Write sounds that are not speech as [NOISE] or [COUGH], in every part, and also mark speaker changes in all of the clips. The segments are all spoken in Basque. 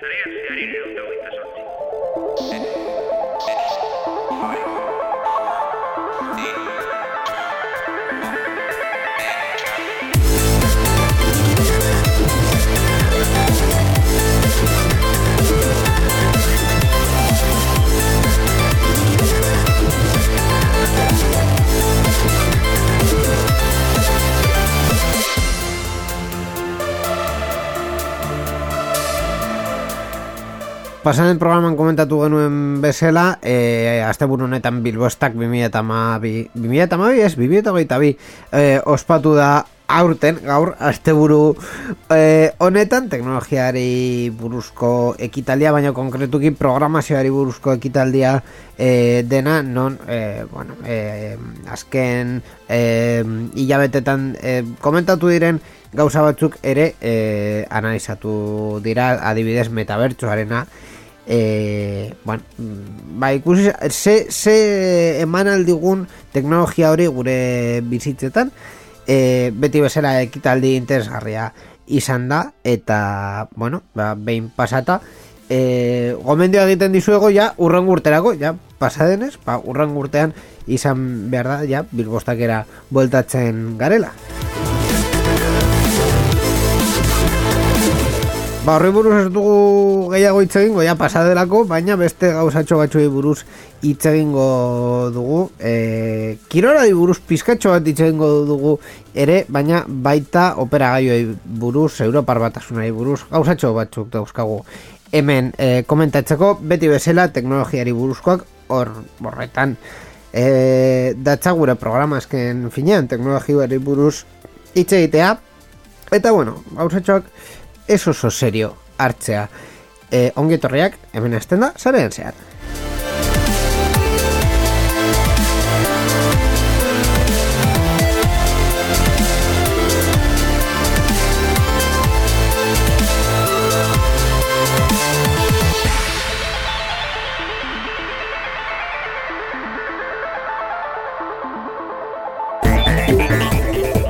Speaker 1: Zarean zehari neun da hogeita
Speaker 2: Pasan programan komentatu genuen bezala, e, asteburu honetan Bilbostak 2012, 2012 ez, 2022 e, ospatu da aurten, gaur, asteburu e, honetan, teknologiari buruzko ekitaldia, baina konkretuki programazioari buruzko ekitaldia e, dena, non, e, bueno, e, azken e, hilabetetan e, komentatu diren gauza batzuk ere e, analizatu dira adibidez metabertsoarena e, bueno, ba, ikusi ze, ze eman aldigun teknologia hori gure bizitzetan e, beti bezala ekitaldi interesgarria izan da eta bueno, ba, behin pasata e, gomendioa egiten dizuego ja urren urterako, ja pasadenez ba, urren urtean izan behar da ja bilbostakera bueltatzen garela Ba, horri buruz ez dugu gehiago hitz egingo, ja pasadelako, baina beste gauzatxo batzuei buruz hitz egingo dugu. E, kirolari buruz pizkatxo bat hitz egingo dugu ere, baina baita operagaioei buruz, Europar batasunari buruz, gauzatxo batzuk dauzkagu hemen e, komentatzeko, beti bezala teknologiari buruzkoak hor borretan e, datza gure programa finean teknologiari buruz hitz egitea. Eta bueno, gauzatxoak ez oso serio hartzea. E, ongi etorriak, hemen azten da, zarean zehar.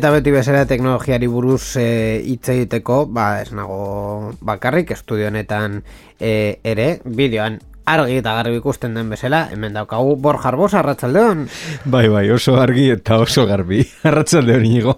Speaker 2: Eta beti bezala teknologiari buruz e, hitz egiteko, ba, ez nago bakarrik estudio honetan e, ere, bideoan argi eta garbi ikusten den bezala, hemen daukagu Borja Arbosa, arratsaldeon.
Speaker 3: Bai, bai, oso argi eta oso garbi. [LAUGHS] Arratsaldeon inigo.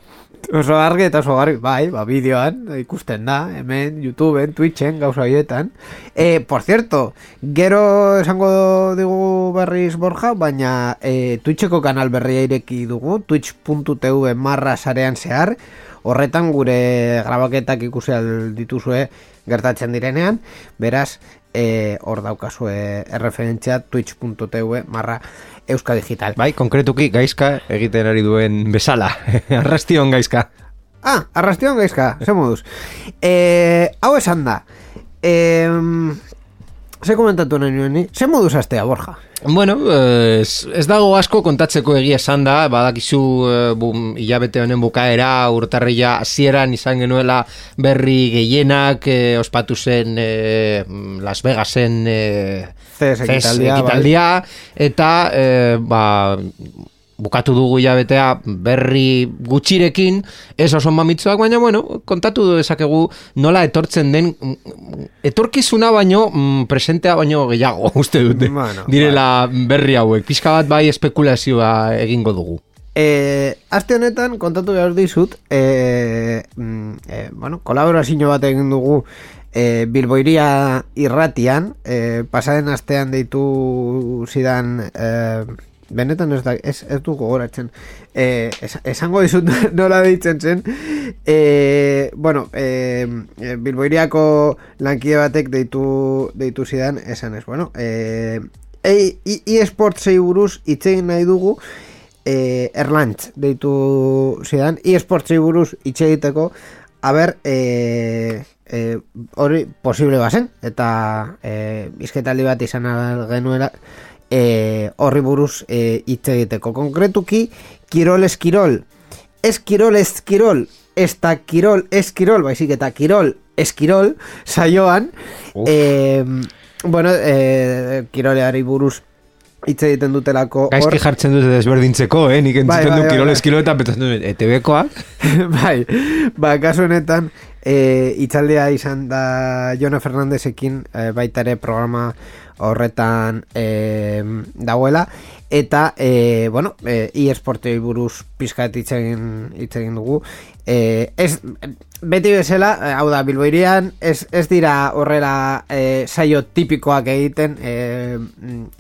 Speaker 2: Oso argi eta oso garbi, bai, ba, bideoan ikusten da, hemen, YouTubeen, Twitchen, gauza horietan. E, por cierto, gero esango digu berriz Borja, baina e, Twitcheko kanal berria ireki dugu, twitch.tv marra sarean zehar, horretan gure grabaketak ikusi dituzue gertatzen direnean, beraz, e, hor daukazue erreferentzia twitch.tv marra Euska Digital.
Speaker 3: Bai, konkretuki gaizka egiten ari duen bezala. [LAUGHS] Arrastion gaizka.
Speaker 2: Ah, arrastion gaizka, ze moduz. [LAUGHS] E, hau esan da. E, ze komentatu nahi nuen? Ze moduz astea, Borja?
Speaker 4: Bueno, ez, ez dago asko kontatzeko egia esan da, badakizu eh, bum, hilabete honen bukaera, urtarria hasieran izan genuela berri gehienak, eh, ospatu zen eh, Las Vegasen eh,
Speaker 2: CES ekitaldia,
Speaker 4: ekitaldia, eta eh, ba, bukatu dugu hilabetea berri gutxirekin, ez oso mamitzuak, baina bueno, kontatu dezakegu nola etortzen den mm, etorkizuna baino mm, presentea baino gehiago, [LAUGHS] uste dute.
Speaker 2: Bueno,
Speaker 4: direla berri hauek, pixka bat bai espekulazioa egingo dugu.
Speaker 2: E, aste honetan kontatu behar dizut e, e, bueno, kolaborazio bat egin dugu e, Bilboiria irratian e, pasaren astean deitu zidan e, benetan ez, da, ez, ez du gogoratzen. E, es, esango dizut [LAUGHS] nola deitzen zen. E, bueno, e, Bilboiriako lankide batek deitu, deitu zidan, esan ez, bueno, e, e, e, eSportsei buruz itzein nahi dugu, e, Erlantz deitu zidan, eSportsei buruz itxe egiteko, a ber, e, e, hori posible bazen, eta e, izketaldi bat izan genuela, e, horri buruz e, egiteko. Konkretuki, Kirol Eskirol, Eskirol Eskirol, ez da Kirol Eskirol, baizik eta Kirol Eskirol, saioan, e, bueno, e, Kiroleari buruz hitz egiten dutelako
Speaker 4: Gaizki jartzen dute desberdintzeko, eh? Nik
Speaker 2: Bai,
Speaker 4: entzuten
Speaker 2: bai,
Speaker 4: du
Speaker 2: bai,
Speaker 4: kiroles
Speaker 2: bai.
Speaker 4: kilo eta petzatzen dut, ETV-koak? [LAUGHS]
Speaker 2: bai, ba, kasu honetan, e, itzaldea izan da Jona Fernandezekin e, baita ere programa horretan e, dagoela, eta, e, bueno, e, e-sportei buruz pizkat hitz egin, dugu. E, ez, beti bezala, e, hau da, Bilboirian, ez, ez dira horrela e, saio tipikoak egiten, e,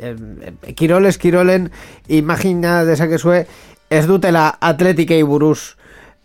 Speaker 2: e, e, kiroles, kirolen, imagina dezakezue, ez dutela atletikei buruz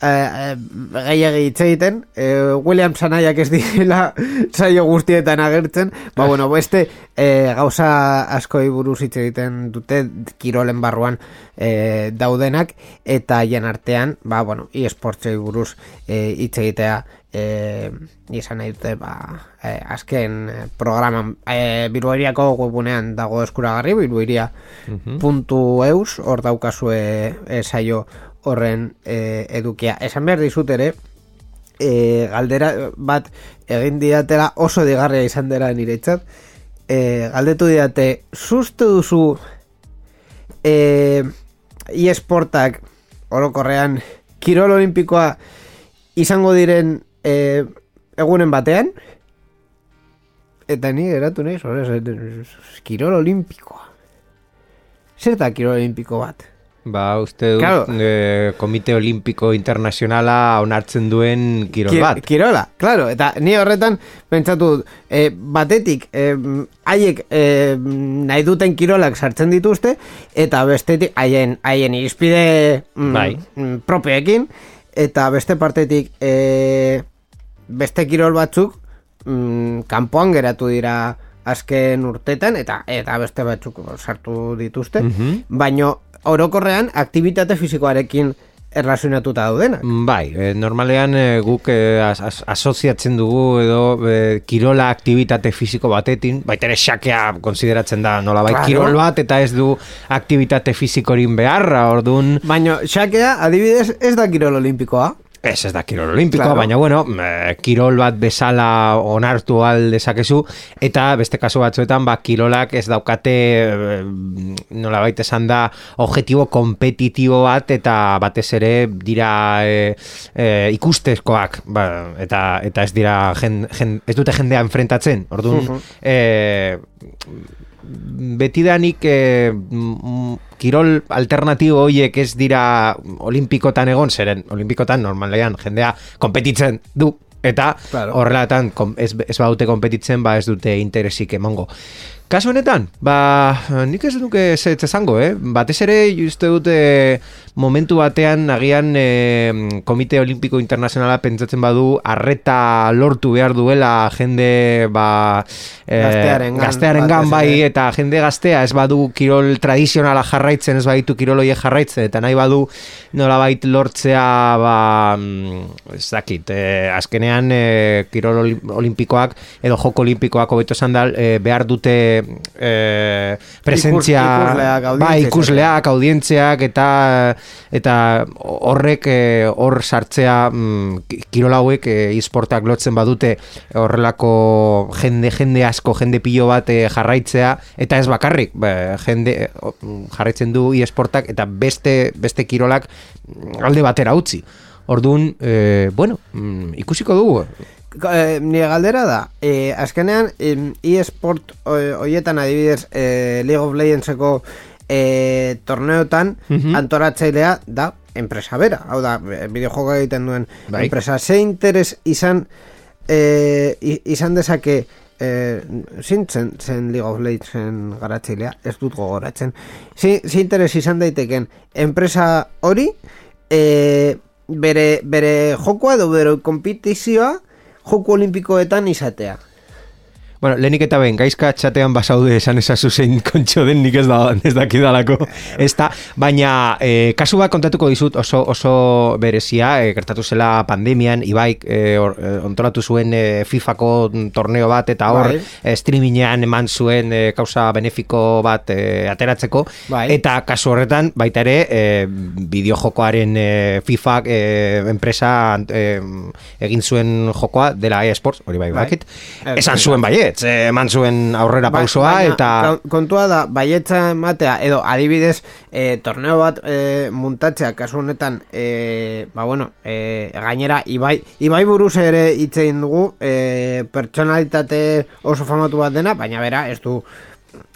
Speaker 2: gehiagi hitz egiten. Eh, William Sanaiak ez direla [LAUGHS] saio guztietan agertzen. Ba bueno, beste eh, gauza askoi buruz hitz egiten dute kirolen barruan eh, daudenak. Eta hien artean ba bueno, e-sportsei buruz eh, hitz egitea eh, izan nahi dute ba, eh, azken programan eh, Bilboiriako webunean dago eskuragarri bilboiria.eus hor daukazue eh, saio horren eh, edukia. Esan behar dizut ere, eh, galdera bat egin didatela oso digarria izan dela niretzat. Eh, galdetu didate, suste duzu eh, e-sportak orokorrean kirol olimpikoa izango diren eh, egunen batean? Eta ni eratu nahi, kirol olimpikoa. Zer da kirol olimpiko bat?
Speaker 4: Ba, uste dut,
Speaker 2: Claro.
Speaker 4: eh, Komite Olimpiko Internazionala onartzen duen kirol
Speaker 2: Ki-
Speaker 4: bat.
Speaker 2: Kirola, claro, eta ni horretan pentsatu dut, eh, batetik eh, haiek eh, nahi duten kirolak sartzen dituzte eta bestetik haien haien irizpide mm,
Speaker 4: Bai.
Speaker 2: mm, propioekin eta beste partetik eh, beste kirol batzuk mm, kanpoan geratu dira azken urtetan eta eta beste batzuk sartu dituzte,
Speaker 4: Mhm.
Speaker 2: baino orokorrean aktivitate fisikoarekin erlazionatuta daudenak.
Speaker 4: Bai, eh, normalean eh, guk eh, as, as, asoziatzen dugu edo kirola aktivitate fisiko batetin, baita ere xakea konsideratzen da nola bai
Speaker 2: Claro.
Speaker 4: kirol bat eta ez du aktivitate fisikorin beharra, orduan
Speaker 2: Baina, xakea, adibidez, ez da kirol olimpikoa.
Speaker 4: Ez ez da kirol olimpikoa,
Speaker 2: Claro.
Speaker 4: baina bueno, eh, kirol bat bezala onartu al dezakezu eta beste kasu batzuetan ba kirolak ez daukate eh, nola baita esan da objetibo kompetitibo bat eta batez ere dira eh, eh, ikustezkoak ba, eta eta ez dira jen, jen, ez dute jendea enfrentatzen. Orduan
Speaker 2: Mhm.
Speaker 4: eh, betidanik mm, kirol alternatibo hoiek ez dira olimpikotan egon, zeren olimpikotan normalean jendea kompetitzen du eta
Speaker 2: Claro.
Speaker 4: horrelatan ez, ez baute kompetitzen ba ez dute interesik emango. Kasu honetan, ba, nik ez duke ez esango, eh? Batez ere, uste dute momentu batean, agian eh, Komite Olimpiko Internazionala pentsatzen badu, arreta lortu behar duela jende, ba, eh,
Speaker 2: Gaztearengan,
Speaker 4: gaztearengan
Speaker 2: batez
Speaker 4: bai, eta jende gaztea. Ez badu kirol tradizionala jarraitzen, ez baditu kirol horiek jarraitzen, eta nahi badu nolabait lortzea, ba, mm, ez dakit, eh, azkenean eh, kirol oli- olimpikoak edo joko olimpikoak hobeto esan da, eh, behar dute eh, presentzia,
Speaker 2: Ikus- ikusleak, audientziak.
Speaker 4: ikusleak, audientziak, eta eta horrek eh, hor sartzea mm, ki- kirol hauek eh, e-sportak lotzen badute horrelako jende jende asko jende pilo bat eh, jarraitzea eta ez bakarrik ba, jende mm, jarraitzen du e-sportak eta beste beste kirolak mm, alde batera utzi Orduan, eh, bueno, mm, ikusiko dugu.
Speaker 2: Eh, nire galdera da, eh, azkenean e-sport eh, hoietan adibidez eh, League of Legendseko eh, torneotan
Speaker 4: Mhm.
Speaker 2: antoratzailea da enpresa bera, hau da, bideojokoa egiten duen
Speaker 4: Bai.
Speaker 2: enpresa. Ze interes izan i- izan dezake eh, zintzen zen League of Legendsen garatzailea, ez dut gogoratzen. Ze, ze interes izan daiteken enpresa hori eh, bere, bere jokoa edo bere kompetizioa joku olimpikoetan izatea.
Speaker 4: Bueno, lehenik eta ben, gaizka txatean basaude esan esazu zein [LAUGHS] kontxo den nik ez da ez dakidalako. Ez da, baina e, kasu bat kontatuko dizut oso, oso berezia, e, gertatu zela pandemian, Ibaik e, or, e, ontolatu zuen e, FIFA-ko torneo bat, eta hor
Speaker 2: Bai.
Speaker 4: e, streamingean eman zuen e, kausa benefiko bat e, ateratzeko,
Speaker 2: Bai.
Speaker 4: eta kasu horretan, baita ere, e, bideojokoaren e, FIFA e, enpresa e, egin zuen jokoa dela eSports, hori bai,
Speaker 2: Bai.
Speaker 4: bakit,
Speaker 2: Eh,
Speaker 4: esan
Speaker 2: bai.
Speaker 4: zuen baiet, eh, eman zuen aurrera
Speaker 2: Ba-
Speaker 4: pausoa,
Speaker 2: baina,
Speaker 4: eta...
Speaker 2: kon- Kontua da, baietza ematea, edo adibidez, e, torneo bat e, muntatzea, kasu honetan, e, ba bueno, e, gainera, Ibai, Ibai buruz ere hitz egin dugu, e, pertsonalitate oso famatu bat dena, baina bera, ez du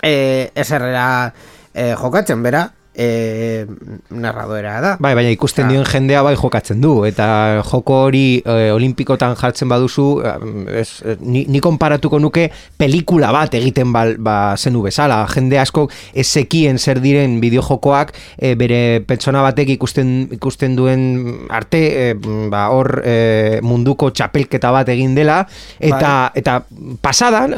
Speaker 2: e, eserrera e, jokatzen, bera, e, narradoera da.
Speaker 4: Bai, baina ikusten dioen jendea bai jokatzen du eta joko hori e, olimpikotan jartzen baduzu ez, eh, ni, ni konparatuko nuke pelikula bat egiten bal, ba, zenu bezala. Jende asko ez zekien zer diren bideojokoak e, bere pertsona batek ikusten ikusten duen arte e, ba, hor e, munduko txapelketa bat egin dela. Eta eta pasadan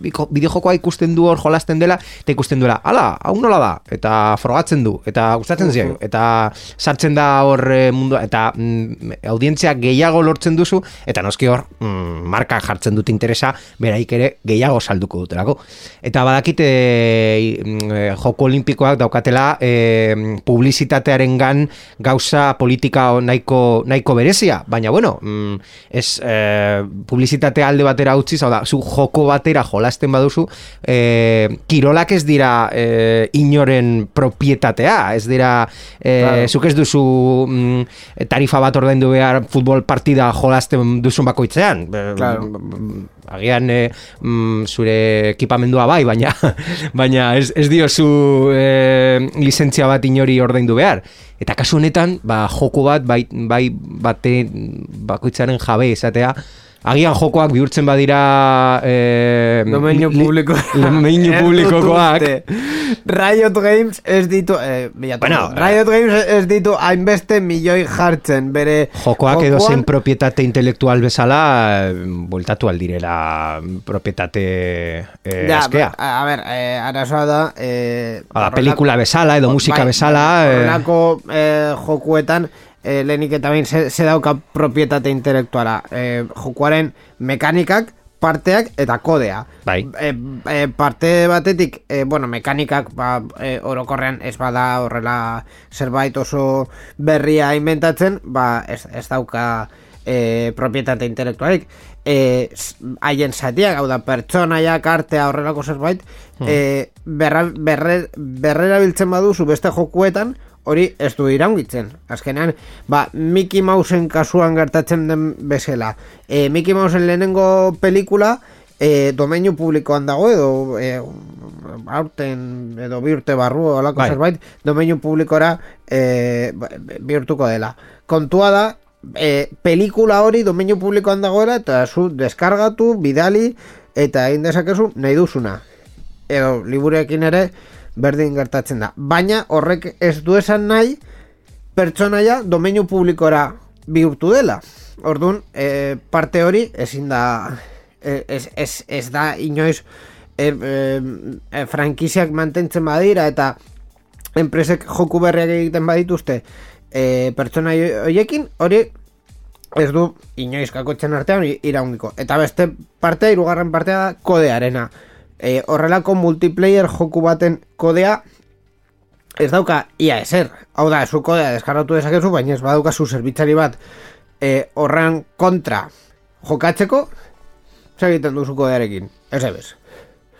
Speaker 4: biko- bideojokoa ikusten du hor jolasten dela eta ikusten duela ala, hau nola da? Eta frogatzen du eta gustatzen zaio eta sartzen da hor e, mundua eta mm, audientzia gehiago lortzen duzu eta noski hor mm, marka jartzen dut interesa beraik ere gehiago salduko dutelako. Eta badakite joko olimpikoak daukatela e, publizitatearen gan gauza politika nahiko, nahiko berezia. Baina bueno mm, ez e, publizitatea alde batera utzi hau da, zu joko batera jolasten baduzu e, kirolak ez dira e, inoren propietatea ez dira e,
Speaker 2: Claro.
Speaker 4: zuk ez duzu mm, tarifa bat ordaindu behar futbol partida jolasten duzun bakoitzean
Speaker 2: Claro.
Speaker 4: mm, agian e, mm, zure ekipamendua bai, baina [LAUGHS] baina ez, ez diozu e, lizentzia bat inori ordaindu behar. Eta kasu honetan, ba, joko bat, bai, bai bate bakoitzaren jabe izatea, agian jokoak bihurtzen badira e,
Speaker 2: Domenio
Speaker 4: li-
Speaker 2: publiko. [LAUGHS]
Speaker 4: domenio [LAUGHS] publikokoak.
Speaker 2: Riot Games ez ditu... Eh, bilatu
Speaker 4: Bueno,
Speaker 2: dut. Riot Games ez ditu hainbeste milioi jartzen bere...
Speaker 4: jokoak edo zein propietate intelektual bezala eh, bueltatu aldirela propietate eh,
Speaker 2: Ja,
Speaker 4: askea.
Speaker 2: A, a ber, eh, arazoa da... Eh,
Speaker 4: Ala,
Speaker 2: horrelako-
Speaker 4: pelikula bezala edo musika
Speaker 2: bai,
Speaker 4: bezala, eh.
Speaker 2: Horrelako eh, jokuetan, eh, lehenik eta bain, ze, ze dauka propietate intelektuala. Eh, jokuaren mekanikak, parteak eta kodea.
Speaker 4: Bai.
Speaker 2: E, e, parte batetik, e, bueno, mekanikak ba, e, orokorrean ez bada horrela zerbait oso berria inventatzen, ba, ez, ez dauka e, propietate intelektualik. E, haien zatiak, hau da, pertsonaiak artea horrelako zerbait, e, berra, berre, berrerabiltzen baduzu beste jokuetan, hori ez du iraungitzen. Azkenean, ba, Mickey Mouseen kasuan gertatzen den bezala. E, Mickey Mouseen lehenengo pelikula, e, domeinu publikoan dago edo e, aurten edo bi urte barru olako
Speaker 4: Bai.
Speaker 2: zerbait domeinu publikora e, ba- bihurtuko dela kontua da e, pelikula hori domeinu publikoan dagoela eta zu deskargatu, bidali eta egin dezakezu nahi duzuna edo liburekin ere berdin gertatzen da baina horrek ez du esan nahi pertsonaia domeinu publikora bihurtu dela. Orduan, e, parte hori ezin da e, ez, ez, ez da inoiz e, e, e, frankiziak mantentzen badira eta enpresek joku berriak egiten badituzte e, pertsona hoiekin hori ez du inoiz kakotzen artean iraungiko. Eta beste partea, hirugarren partea da kodearena. E, horrelako multiplayer joku baten kodea ez dauka ia eser. Hau da, zu kodea deskargatu dezakezu, baina ez badauka zu zerbitzari bat e, horren kontra jokatzeko, zer egiten duzu kodearekin. Ez ebes.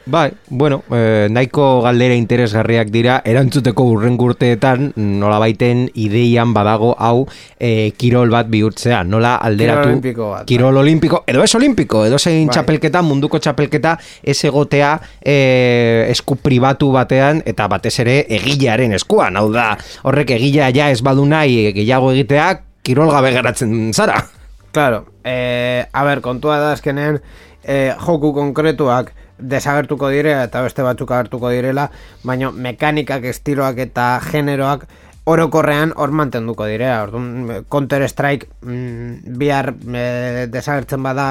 Speaker 4: Bai, bueno, eh, nahiko galdera interesgarriak dira, erantzuteko urren gurteetan nola baiten ideian badago hau eh, kirol bat bihurtzea, nola alderatu?
Speaker 2: Kirol olimpiko bat,
Speaker 4: kirol olimpiko, edo ez olimpiko, edo zein
Speaker 2: Bai.
Speaker 4: txapelketa, munduko txapelketa ez egotea eh, esku pribatu batean eta batez ere egilearen eskuan, hau da, horrek egilea ja ez badu nahi gehiago egitea, kirol gabe geratzen zara.
Speaker 2: Claro, eh, a ber, kontua da azkenean eh, joku konkretuak desagertuko direla eta beste batzuk agertuko direla, baina mekanikak, estiloak eta generoak orokorrean hor mantenduko direa. Orduan, Counter Strike mm, bihar e, desagertzen bada,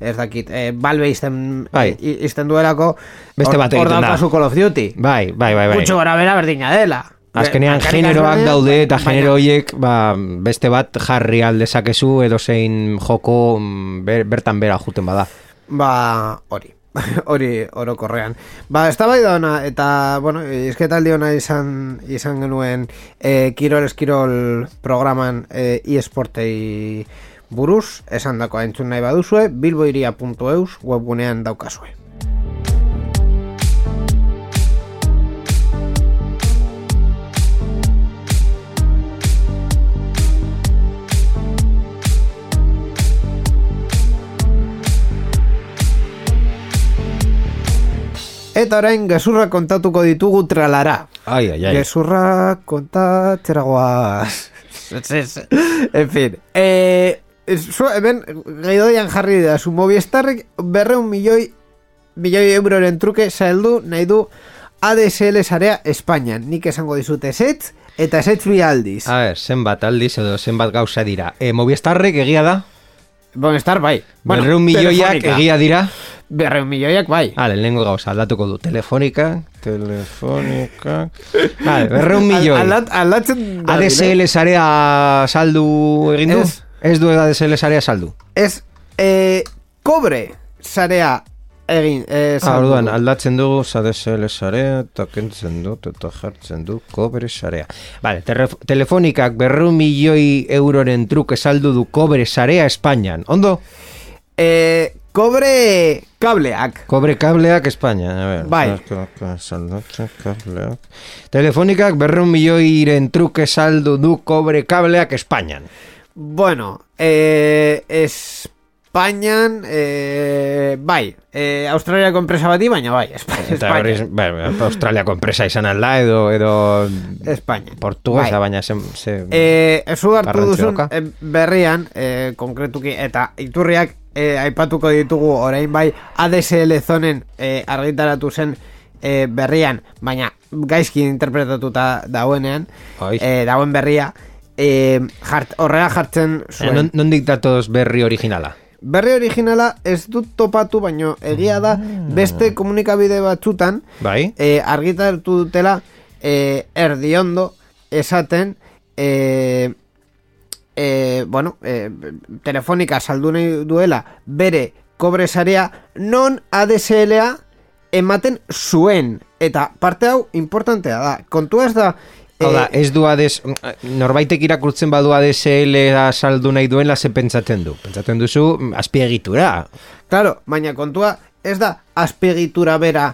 Speaker 2: ez dakit, e, balbe izten,
Speaker 4: Bai.
Speaker 2: izten duelako,
Speaker 4: Beste
Speaker 2: hor-
Speaker 4: bat
Speaker 2: hor
Speaker 4: egiten da.
Speaker 2: daukazu Call of Duty.
Speaker 4: Bai, bai, bai, bai.
Speaker 2: Gutxo gara bera berdina dela.
Speaker 4: Azkenean generoak daude eta genero horiek ba, beste bat jarri aldezakezu edo zein joko mm, ber, bertan bera juten bada.
Speaker 2: Ba, hori. [LAUGHS] hori orokorrean. Ba, eztabaida ona eta, bueno, izketaldi ona izan izan genuen e, Kirol Eskirol programan e, eSportei buruz, esan dako entzun nahi baduzue, bilboiria.eus webgunean daukazue. Eta orain gezurra kontatuko ditugu tralara.
Speaker 4: Ai, ai, ai.
Speaker 2: Gezurra kontatzera goaz. [LAUGHS] en fin. Eh, zu, hemen, gaidodian jarri da, su Movistarrek berreun milioi, milioi euroren truke zaildu nahi du ADSL sarea Espainian. Nik esango dizute esetz, eta esetz bi aldiz.
Speaker 4: A ber, zenbat aldiz edo zenbat gauza dira. E, Movistarrek egia da?
Speaker 2: Movistar bai.
Speaker 4: Bueno, Berreun milioiak egia dira?
Speaker 2: Berreun milioiak bai.
Speaker 4: Hale, lehenko gauza, aldatuko du. Telefonika, telefonika... Hale, berreun milioi.
Speaker 2: Al- aldat- aldatzen da,
Speaker 4: ADSL sarea saldu egin du?
Speaker 2: Ez.
Speaker 4: Ez du ADSL sarea saldu.
Speaker 2: Ez, eh, kobre sarea egin. Eh,
Speaker 4: Ah,
Speaker 2: saldu
Speaker 4: orduan,
Speaker 2: du.
Speaker 4: aldatzen dugu ADSL sarea eta kentzen dut eta jartzen du kobre sarea. Vale, telefonikak berreun milioi euroren truke saldu du kobre sarea Espainian. Ondo?
Speaker 2: Eh, kobre kableak.
Speaker 4: Kobre kableak Espainia. A ver,
Speaker 2: Bai.
Speaker 4: saldatzen kableak. Telefonikak berreun milioiren truke saldu du kobre kableak Espainian.
Speaker 2: Bueno, eh, Espainian, eh, bai, eh, Australiako enpresa bati, baina bai, Espa-
Speaker 4: Eta hori,
Speaker 2: Espainia.
Speaker 4: bai, Australiako enpresa izan alda edo, edo
Speaker 2: Espainia.
Speaker 4: portugesa,
Speaker 2: Bai.
Speaker 4: baina ze, ze
Speaker 2: Eh, zu hartu duzun eh, berrian, eh, konkretuki, eta iturriak eh, aipatuko ditugu orain bai ADSL zonen eh, argitaratu zen eh, berrian, baina gaizki interpretatuta dagoenean,
Speaker 4: Ai.
Speaker 2: eh, dagoen berria, eh, jart, horrela jartzen
Speaker 4: Eh,
Speaker 2: zuen.
Speaker 4: non, nondik datoz berri originala?
Speaker 2: Berri originala ez dut topatu, baino egia da beste komunikabide batzutan
Speaker 4: Bai?
Speaker 2: eh, argitaratu dutela eh, erdiondo esaten eh, eh, bueno, eh, telefonika saldu nahi duela bere kobre sarea non ADSLA ematen zuen. Eta parte hau importantea da. Kontua ez da
Speaker 4: Hau da,
Speaker 2: eh,
Speaker 4: ez du ades, norbaitek irakurtzen badu ADSL saldu nahi duela ze pentsatzen du. Pentsatzen duzu mm, azpiegitura.
Speaker 2: Claro, baina kontua ez da azpegitura bera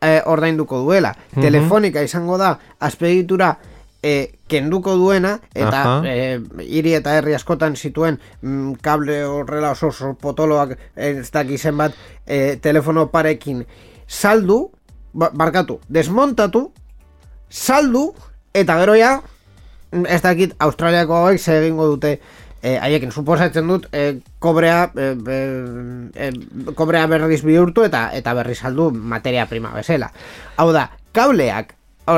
Speaker 2: eh, ordainduko duela. Telefonika izango da azpegitura eh, kenduko duena eta eh, hiri eta herri askotan zituen mm, kable horrela oso oso potoloak eh, ez dakizen bat eh, telefono parekin saldu, ba, barkatu, desmontatu, saldu eta gero ja ez dakit Australiako hauek egingo dute. Eh, haiekin suposatzen dut eh, kobrea eh, eh, kobrea berriz bihurtu eta eta berriz saldu materia prima bezala. Hau da, kableak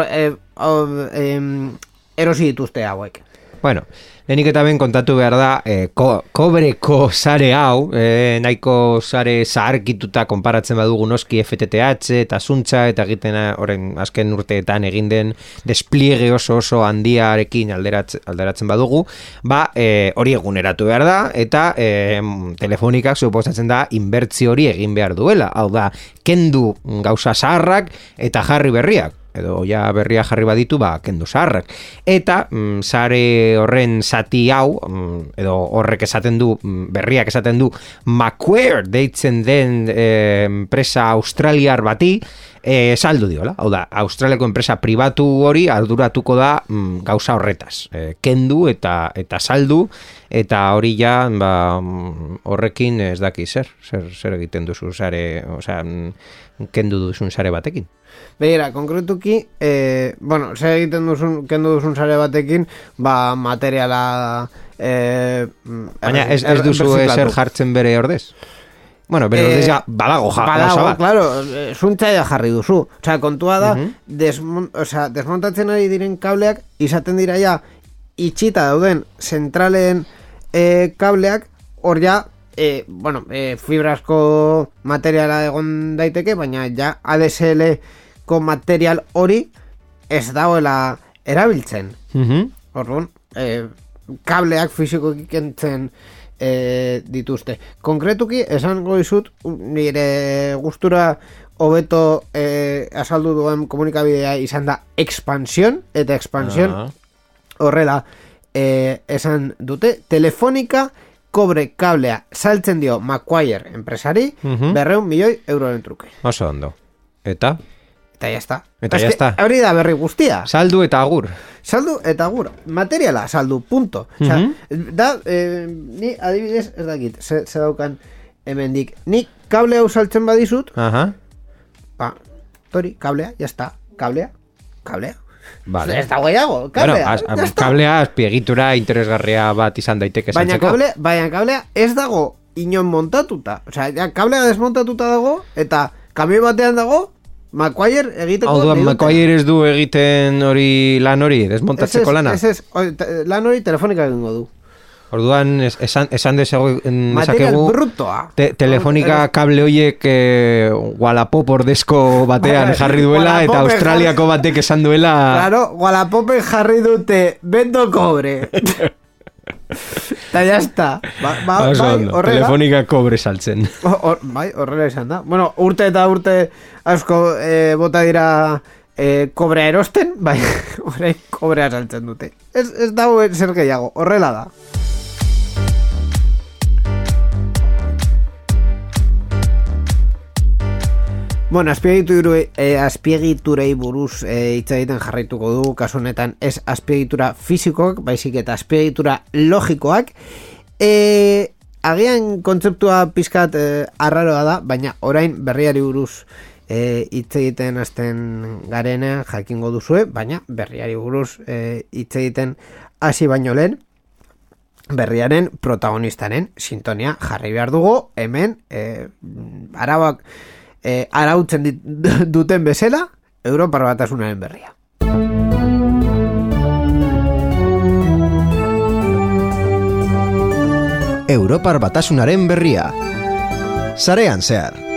Speaker 2: eh, hor, em, erosi dituzte hauek.
Speaker 4: Bueno, lehenik eta ben kontatu behar da, eh, ko, kobreko sare hau, eh, nahiko sare zaharkituta konparatzen badugu noski FTTH eta zuntza eta egiten eh, orain azken urteetan egin den despliegue oso oso handiarekin alderatz, alderatzen badugu, ba, eh, hori eguneratu behar da, eta eh, telefonikak suposatzen da inbertzio hori egin behar duela, hau da, kendu gauza zaharrak eta jarri berriak edo ja berria jarri baditu ba kendu zaharrak eta mm, sare horren zati hau mm, edo horrek esaten du mm, berriak esaten du Macquarie deitzen den eh, enpresa australiar bati eh, saldu diola, hau da, Australiako enpresa pribatu hori arduratuko da mm, gauza horretaz, eh, kendu eta eta saldu eta hori ja ba, mm, horrekin ez daki zer, zer, zer egiten duzu sare, osea, mm, kendu duzun sare batekin.
Speaker 2: Begira, konkretuki, eh, bueno, ze egiten duzun, kendu duzun sare batekin, ba, materiala... Eh,
Speaker 4: Baina ez, ez duzu ezer jartzen bere ordez? Bueno, pero
Speaker 2: Eh,
Speaker 4: ja, badago, ja,
Speaker 2: Badago,
Speaker 4: bat.
Speaker 2: claro, eh, zuntzaia jarri duzu. Osea, kontua da, desmon, osea, desmontatzen ari diren kableak, izaten dira ja, itxita dauden zentralen eh, kableak, hor ja, eh, bueno, eh, fibrasko materiala egon daiteke, baina ja ADSL ko material hori ez dagoela erabiltzen.
Speaker 4: Mhm.
Speaker 2: Orduan, eh, kableak fisikoki kentzen eh, dituzte. Konkretuki, esango dizut, nire gustura hobeto eh, azaldu duen komunikabidea izan da expansión, eta expansión
Speaker 4: Ah.
Speaker 2: horrela eh, esan dute, telefonika kobre kablea saltzen dio Macquarie enpresari,
Speaker 4: Mhm.
Speaker 2: berreun milioi euroren truke.
Speaker 4: Oso ondo. Eta?
Speaker 2: Eta ya está.
Speaker 4: Eta ya está.
Speaker 2: Hori da berri guztia.
Speaker 4: Saldu eta agur.
Speaker 2: Saldu eta gura. Materiala saldu, punto. Osea,
Speaker 4: Mhm.
Speaker 2: da, eh, ni adibidez, ez dakit, ze, ze daukan hemendik. Ni kable hau saltzen badizut,
Speaker 4: Aha.
Speaker 2: ba, tori, kablea, ya está. Kablea, kablea.
Speaker 4: Vale.
Speaker 2: Ez dago gehiago,
Speaker 4: Bueno,
Speaker 2: kablea.
Speaker 4: az,
Speaker 2: ya está.
Speaker 4: kablea azpiegitura interesgarria bat izan daiteke
Speaker 2: baina
Speaker 4: saltzeko.
Speaker 2: kablea, baina kablea ez dago inon montatuta. Osea, ja, kablea desmontatuta dago, eta kamioi batean dago, Macquarie egiteko...
Speaker 4: Hau duan. Macquarie ez du egiten hori lan hori, desmontatzeko lana.
Speaker 2: Ez ez, lan hori telefonika egingo du.
Speaker 4: Orduan, es- esan, esan desego,
Speaker 2: Material
Speaker 4: desakegu...
Speaker 2: brutoa.
Speaker 4: Te, telefonika kable hoiek eh, Wallapop ordezko batean jarri duela eta Australiako batek esan duela
Speaker 2: Claro, Wallapop jarri dute Bendo cobre [LAUGHS] Eta ya está. Ba, ba,
Speaker 4: Oso
Speaker 2: bai,
Speaker 4: ondo,
Speaker 2: horrela.
Speaker 4: Telefonika kobre saltzen.
Speaker 2: O- or, Bai, horrela izan da. Bueno, urte eta urte asko eh, bota dira eh, kobrea erosten Bai, [LAUGHS] orain kobrea saltzen dute. Ez, ez dago zer gehiago, horrela da Bueno, azpiegiturei, eh, azpiegiturei buruz hitz egiten jarraituko dugu, kasu honetan ez azpiegitura fisikoak, baizik eta azpiegitura logikoak. E, agian kontzeptua pizkat eh, arraroa da, baina orain berriari buruz eh, hitz egiten hasten garenean jakingo duzue, baina berriari buruz eh, hitz egiten hasi baino lehen, berriaren protagonistaren sintonia jarri behar dugu hemen e, arabak e, arautzen dit, [LAUGHS] duten bezala Europar batasunaren berria.
Speaker 5: Europar batasunaren berria. Sarean zehar.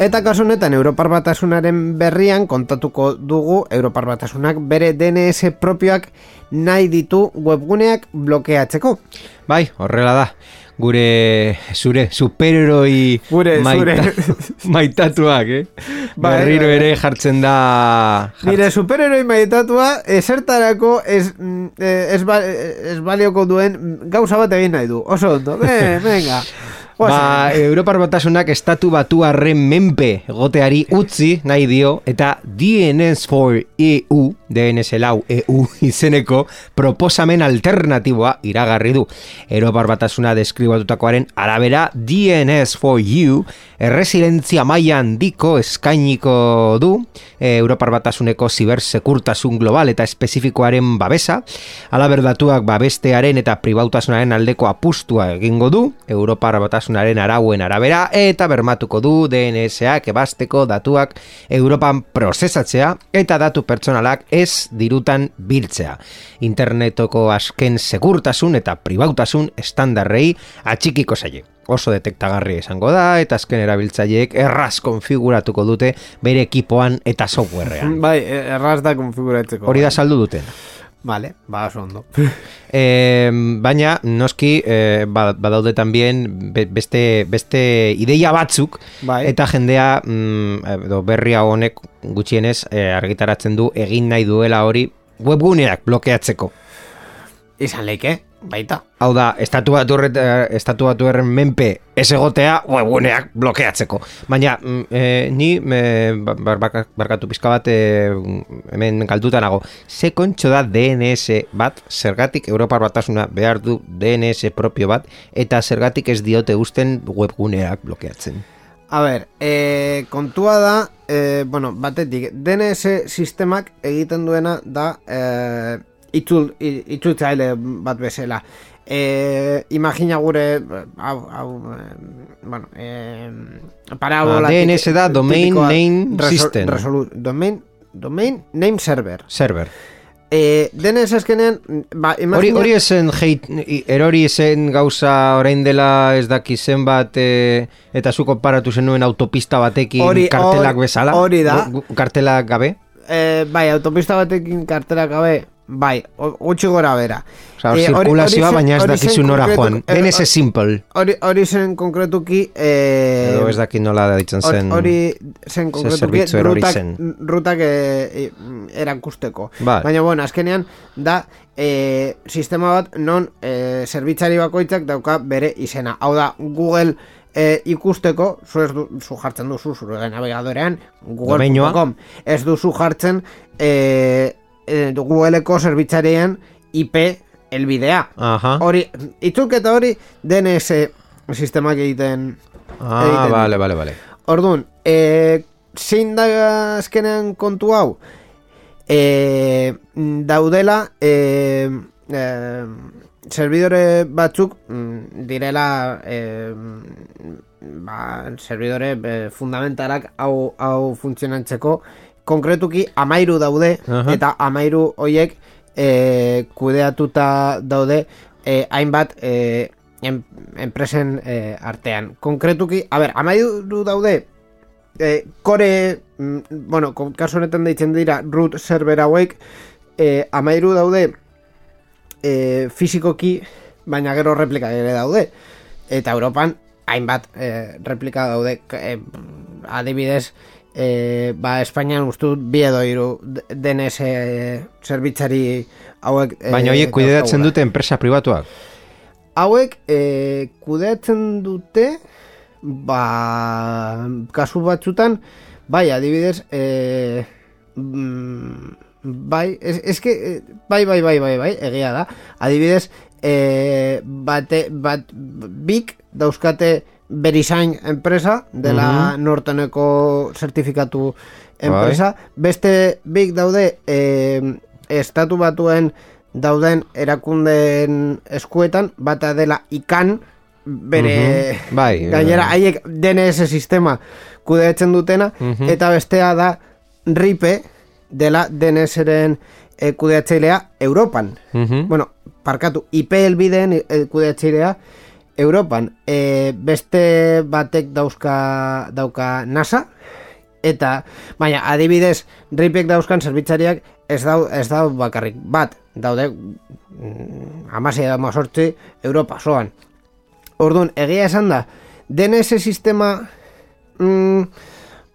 Speaker 2: Eta kasu honetan Europar batasunaren berrian kontatuko dugu Europar batasunak bere DNS propioak nahi ditu webguneak blokeatzeko.
Speaker 4: Bai, horrela da. Gure, zure, superheroi
Speaker 2: Gure, zure. [LAUGHS]
Speaker 4: maitatuak, eh?
Speaker 2: Bai,
Speaker 4: Berriro
Speaker 2: bai,
Speaker 4: ere jartzen da...
Speaker 2: Nire superheroi maitatua esertarako ez, mm, eh, ez, ba, ez balioko duen gauza bat egin nahi du. Oso ondo, [LAUGHS] venga.
Speaker 4: Ba, Europar batasunak estatu batuarren menpe goteari utzi nahi dio eta DNS for EU, DNS lau EU izeneko proposamen alternatiboa iragarri du. Europar batasuna deskribatutakoaren arabera DNS for EU erresidentzia maila handiko eskainiko du e, Europar batasuneko zibersekurtasun global eta espezifikoaren babesa, alaber datuak babestearen eta pribautasunaren aldeko apustua egingo du, Europar batasunaren arauen arabera, eta bermatuko du DNSak ebasteko datuak Europan prozesatzea eta datu pertsonalak ez dirutan biltzea. Internetoko asken segurtasun eta pribautasun estandarrei atxikiko zaie. Oso detektagarri izango da eta azken erabiltzaileek erraz konfiguratuko dute bere ekipoan eta softwarean.
Speaker 2: Bai, erraz da konfiguratzeko.
Speaker 4: Hori da saldu duten.
Speaker 2: Vale, ba, oso ondo. [LAUGHS]
Speaker 4: E, baina, noski, e, ba- badaude tambien be- beste, beste ideia batzuk,
Speaker 2: Bai.
Speaker 4: eta jendea, mm, edo berria honek gutxienez e, argitaratzen du egin nahi duela hori webguneak blokeatzeko.
Speaker 2: Izan leike, baita.
Speaker 4: Hau da, estatu batu, estatu batu erren menpe ez egotea webguneak blokeatzeko. Baina, e, ni e, bar, bar- barkatu pizka bat e, hemen galduta nago. Ze kontxo da DNS bat, zergatik Europar batasuna behar du DNS propio bat, eta zergatik ez diote usten webguneak blokeatzen.
Speaker 2: A ber, e, kontua da, e, bueno, batetik, DNS sistemak egiten duena da e, itzul, itzultzaile bat bezala. E, imagina gure, hau, hau, bueno, eh, parabola...
Speaker 4: Ah, DNS da Domain Name System.
Speaker 2: domain, domain Name Server.
Speaker 4: Server.
Speaker 2: E, DNS azkenean, ba,
Speaker 4: Hori,
Speaker 2: imagina...
Speaker 4: hori esen hate, i- erori esen gauza orain dela ez daki zenbat e, eta zu konparatu zenuen autopista batekin
Speaker 2: Hori-
Speaker 4: kartelak
Speaker 2: hori-
Speaker 4: bezala?
Speaker 2: hori da.
Speaker 4: Kartelak gabe?
Speaker 2: Eh, bai, autopista batekin kartera gabe, bai, gutxi gora bera.
Speaker 4: Osa,
Speaker 2: Eh, hori-
Speaker 4: zirkulazioa
Speaker 2: zen-
Speaker 4: baina ez
Speaker 2: zen
Speaker 4: dakizu nora joan.
Speaker 2: eh,
Speaker 4: DNS simple.
Speaker 2: Hori, hori zen konkretuki... Eh,
Speaker 4: Edo ez daki nola ditzen zen.
Speaker 2: Hori zen konkretuki
Speaker 4: erori
Speaker 2: rutak,
Speaker 4: zen.
Speaker 2: rutak eh, eh, erakusteko.
Speaker 4: Bai.
Speaker 2: Baina, bueno, azkenean da eh, sistema bat non eh, zerbitzari bakoitzak dauka bere izena. Hau da, Google eh, ikusteko, zu, ez du, zu jartzen duzu zure navigadorean, google.com, ez duzu jartzen eh, eh, Googleeko zerbitzarien IP elbidea.
Speaker 4: Aha.
Speaker 2: Hori, itzulketa hori DNS sistemak egiten
Speaker 4: Ah,
Speaker 2: egiten
Speaker 4: vale, vale, vale.
Speaker 2: Orduan, e, zein da azkenean kontu hau? E, daudela e, e, servidore batzuk mm, direla e, ba, servidore e, fundamentalak hau, hau funtzionantzeko konkretuki amairu daude
Speaker 4: Aha.
Speaker 2: eta amairu hoiek e, kudeatuta daude e, hainbat e, en, enpresen e, artean. Konkretuki, a ber, amairu daude e, kore, mm, bueno, kasu honetan deitzen dira root server hauek, e, amairu daude e, fizikoki, baina gero replika ere daude. Eta Europan hainbat e, replika daude, e, adibidez, e, ba, Espainian uste dut bi edo hiru D- DNS zerbitzari hauek e,
Speaker 4: Baina horiek kudeatzen dute enpresa pribatuak.
Speaker 2: Hauek e, kudeatzen dute ba, kasu batzutan bai, adibidez e, mm, bai, ez, que, eh, bai, bai, bai, bai, bai, egia da adibidez e, bate, bat, bik dauzkate Verisign enpresa dela norteneko zertifikatu enpresa beste bik daude e, estatu batuen dauden erakundeen eskuetan bata dela ikan bere
Speaker 4: Mhm. Bai, [LAUGHS]
Speaker 2: gainera
Speaker 4: eh.
Speaker 2: haiek DNS sistema kudeatzen dutena
Speaker 4: Mhm.
Speaker 2: eta bestea da RIPE dela DNSren e, kudeatzailea Europan
Speaker 4: Mhm.
Speaker 2: bueno, parkatu IP elbideen e, kudeatzailea Europan e, beste batek dauzka dauka NASA eta baina adibidez ripek dauzkan zerbitzariak ez dau, ez dau bakarrik. Bat daude mm, amasei da mazortzi Europa soan Orduan, egia esan da DNS sistema mm,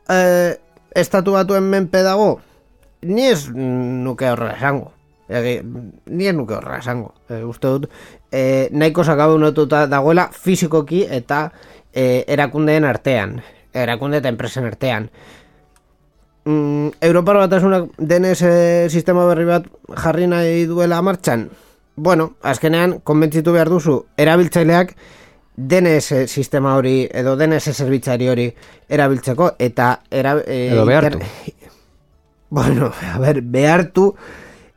Speaker 2: eh, estatu batuen menpe dago ni ez nuke horrela esango Egi, ni ez nuke horrela esango. E, uste dut e, nahiko sakabunetuta dagoela fizikoki eta e, erakundeen artean erakunde eta enpresen artean. Mm, Europar batasunak DNS sistema berri bat jarri nahi duela martxan? Bueno, azkenean konbentzitu behar duzu erabiltzaileak DNS sistema hori edo DNS zerbitzari hori erabiltzeko eta era, e,
Speaker 4: Edo behartu. [LAUGHS]
Speaker 2: Bueno, a ber, behartu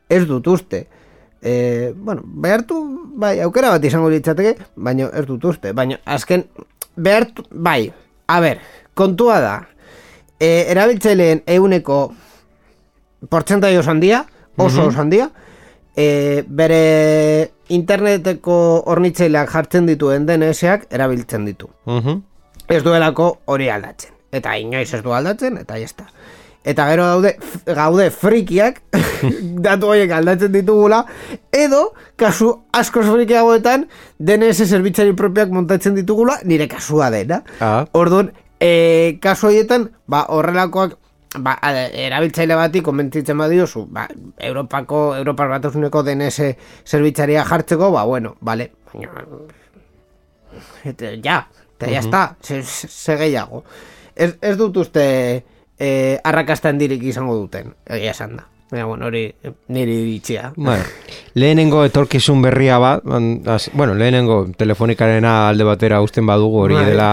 Speaker 2: ez dut uste. E, bueno, behartu, bai, aukera bat izango litzateke, baina ez dut uste. Baina, azken, behartu, bai, a ber, kontua da, e, erabiltzaileen euneko portzentai oso handia, oso oso handia, e, bere interneteko hornitzaileak jartzen dituen DNS-ak erabiltzen ditu
Speaker 4: Mhm.
Speaker 2: ez duelako hori aldatzen. Eta inoiz ez du aldatzen, eta jazta. Eta gero daude, gaude frikiak, [LAUGHS] datu horiek aldatzen ditugula, edo, kasu askoz frikiagoetan, DNS zerbitzari propioak montatzen ditugula, nire kasua dena.
Speaker 4: Ah.
Speaker 2: Orduan, e, kasu horietan, ba, horrelakoak, ba, erabiltzaile bati konbentzitzen badiozu, ba, Europako, Europar batasuneko DNS zerbitzaria jartzeko, ba, bueno, vale, baina, eta ja, eta ja está, ze, ze, ze gehiago. Ez, ez dut uste eh, arrakasta handirik izango duten, egia esan da. Baina, bueno, hori eh, niri iritzia.
Speaker 4: Bai. Lehenengo etorkizun berria bat, az- bueno, lehenengo telefonikarena alde batera usten badugu hori
Speaker 2: Bai.
Speaker 4: dela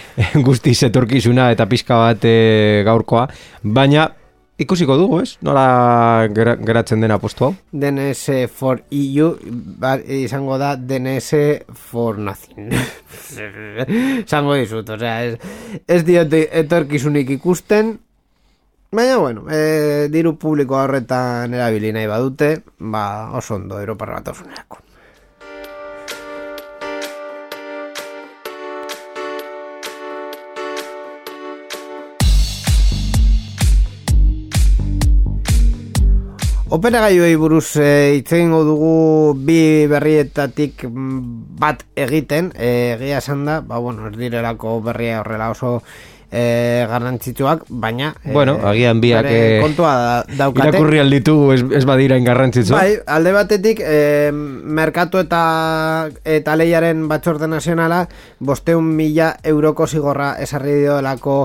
Speaker 4: [LAUGHS] guztiz etorkizuna eta pizka bat e, gaurkoa, baina ikusiko dugu, ez? Nola gera, geratzen dena postu hau?
Speaker 2: DNS for EU ba, izango da DNS for nothing. [LAUGHS] Zango dizut, osea, ez, ez diote etorkizunik ikusten, baina, bueno, e, diru publiko horretan erabili nahi badute, ba, oso ondo, Europar bat Operagailuei buruz e, hitz egingo dugu bi berrietatik mm, bat egiten, e, egia esan da, ba, bueno, ez direlako berria horrela oso e, garrantzitsuak, baina... e,
Speaker 4: Bueno, agian biak, eh,
Speaker 2: kontua da, daukate.
Speaker 4: Irakurri alditu ez, ez badira ingarrantzitzu.
Speaker 2: Bai, alde batetik, e, merkatu eta eta leiaren batzorde nazionala, bosteun mila euroko zigorra esarri diolako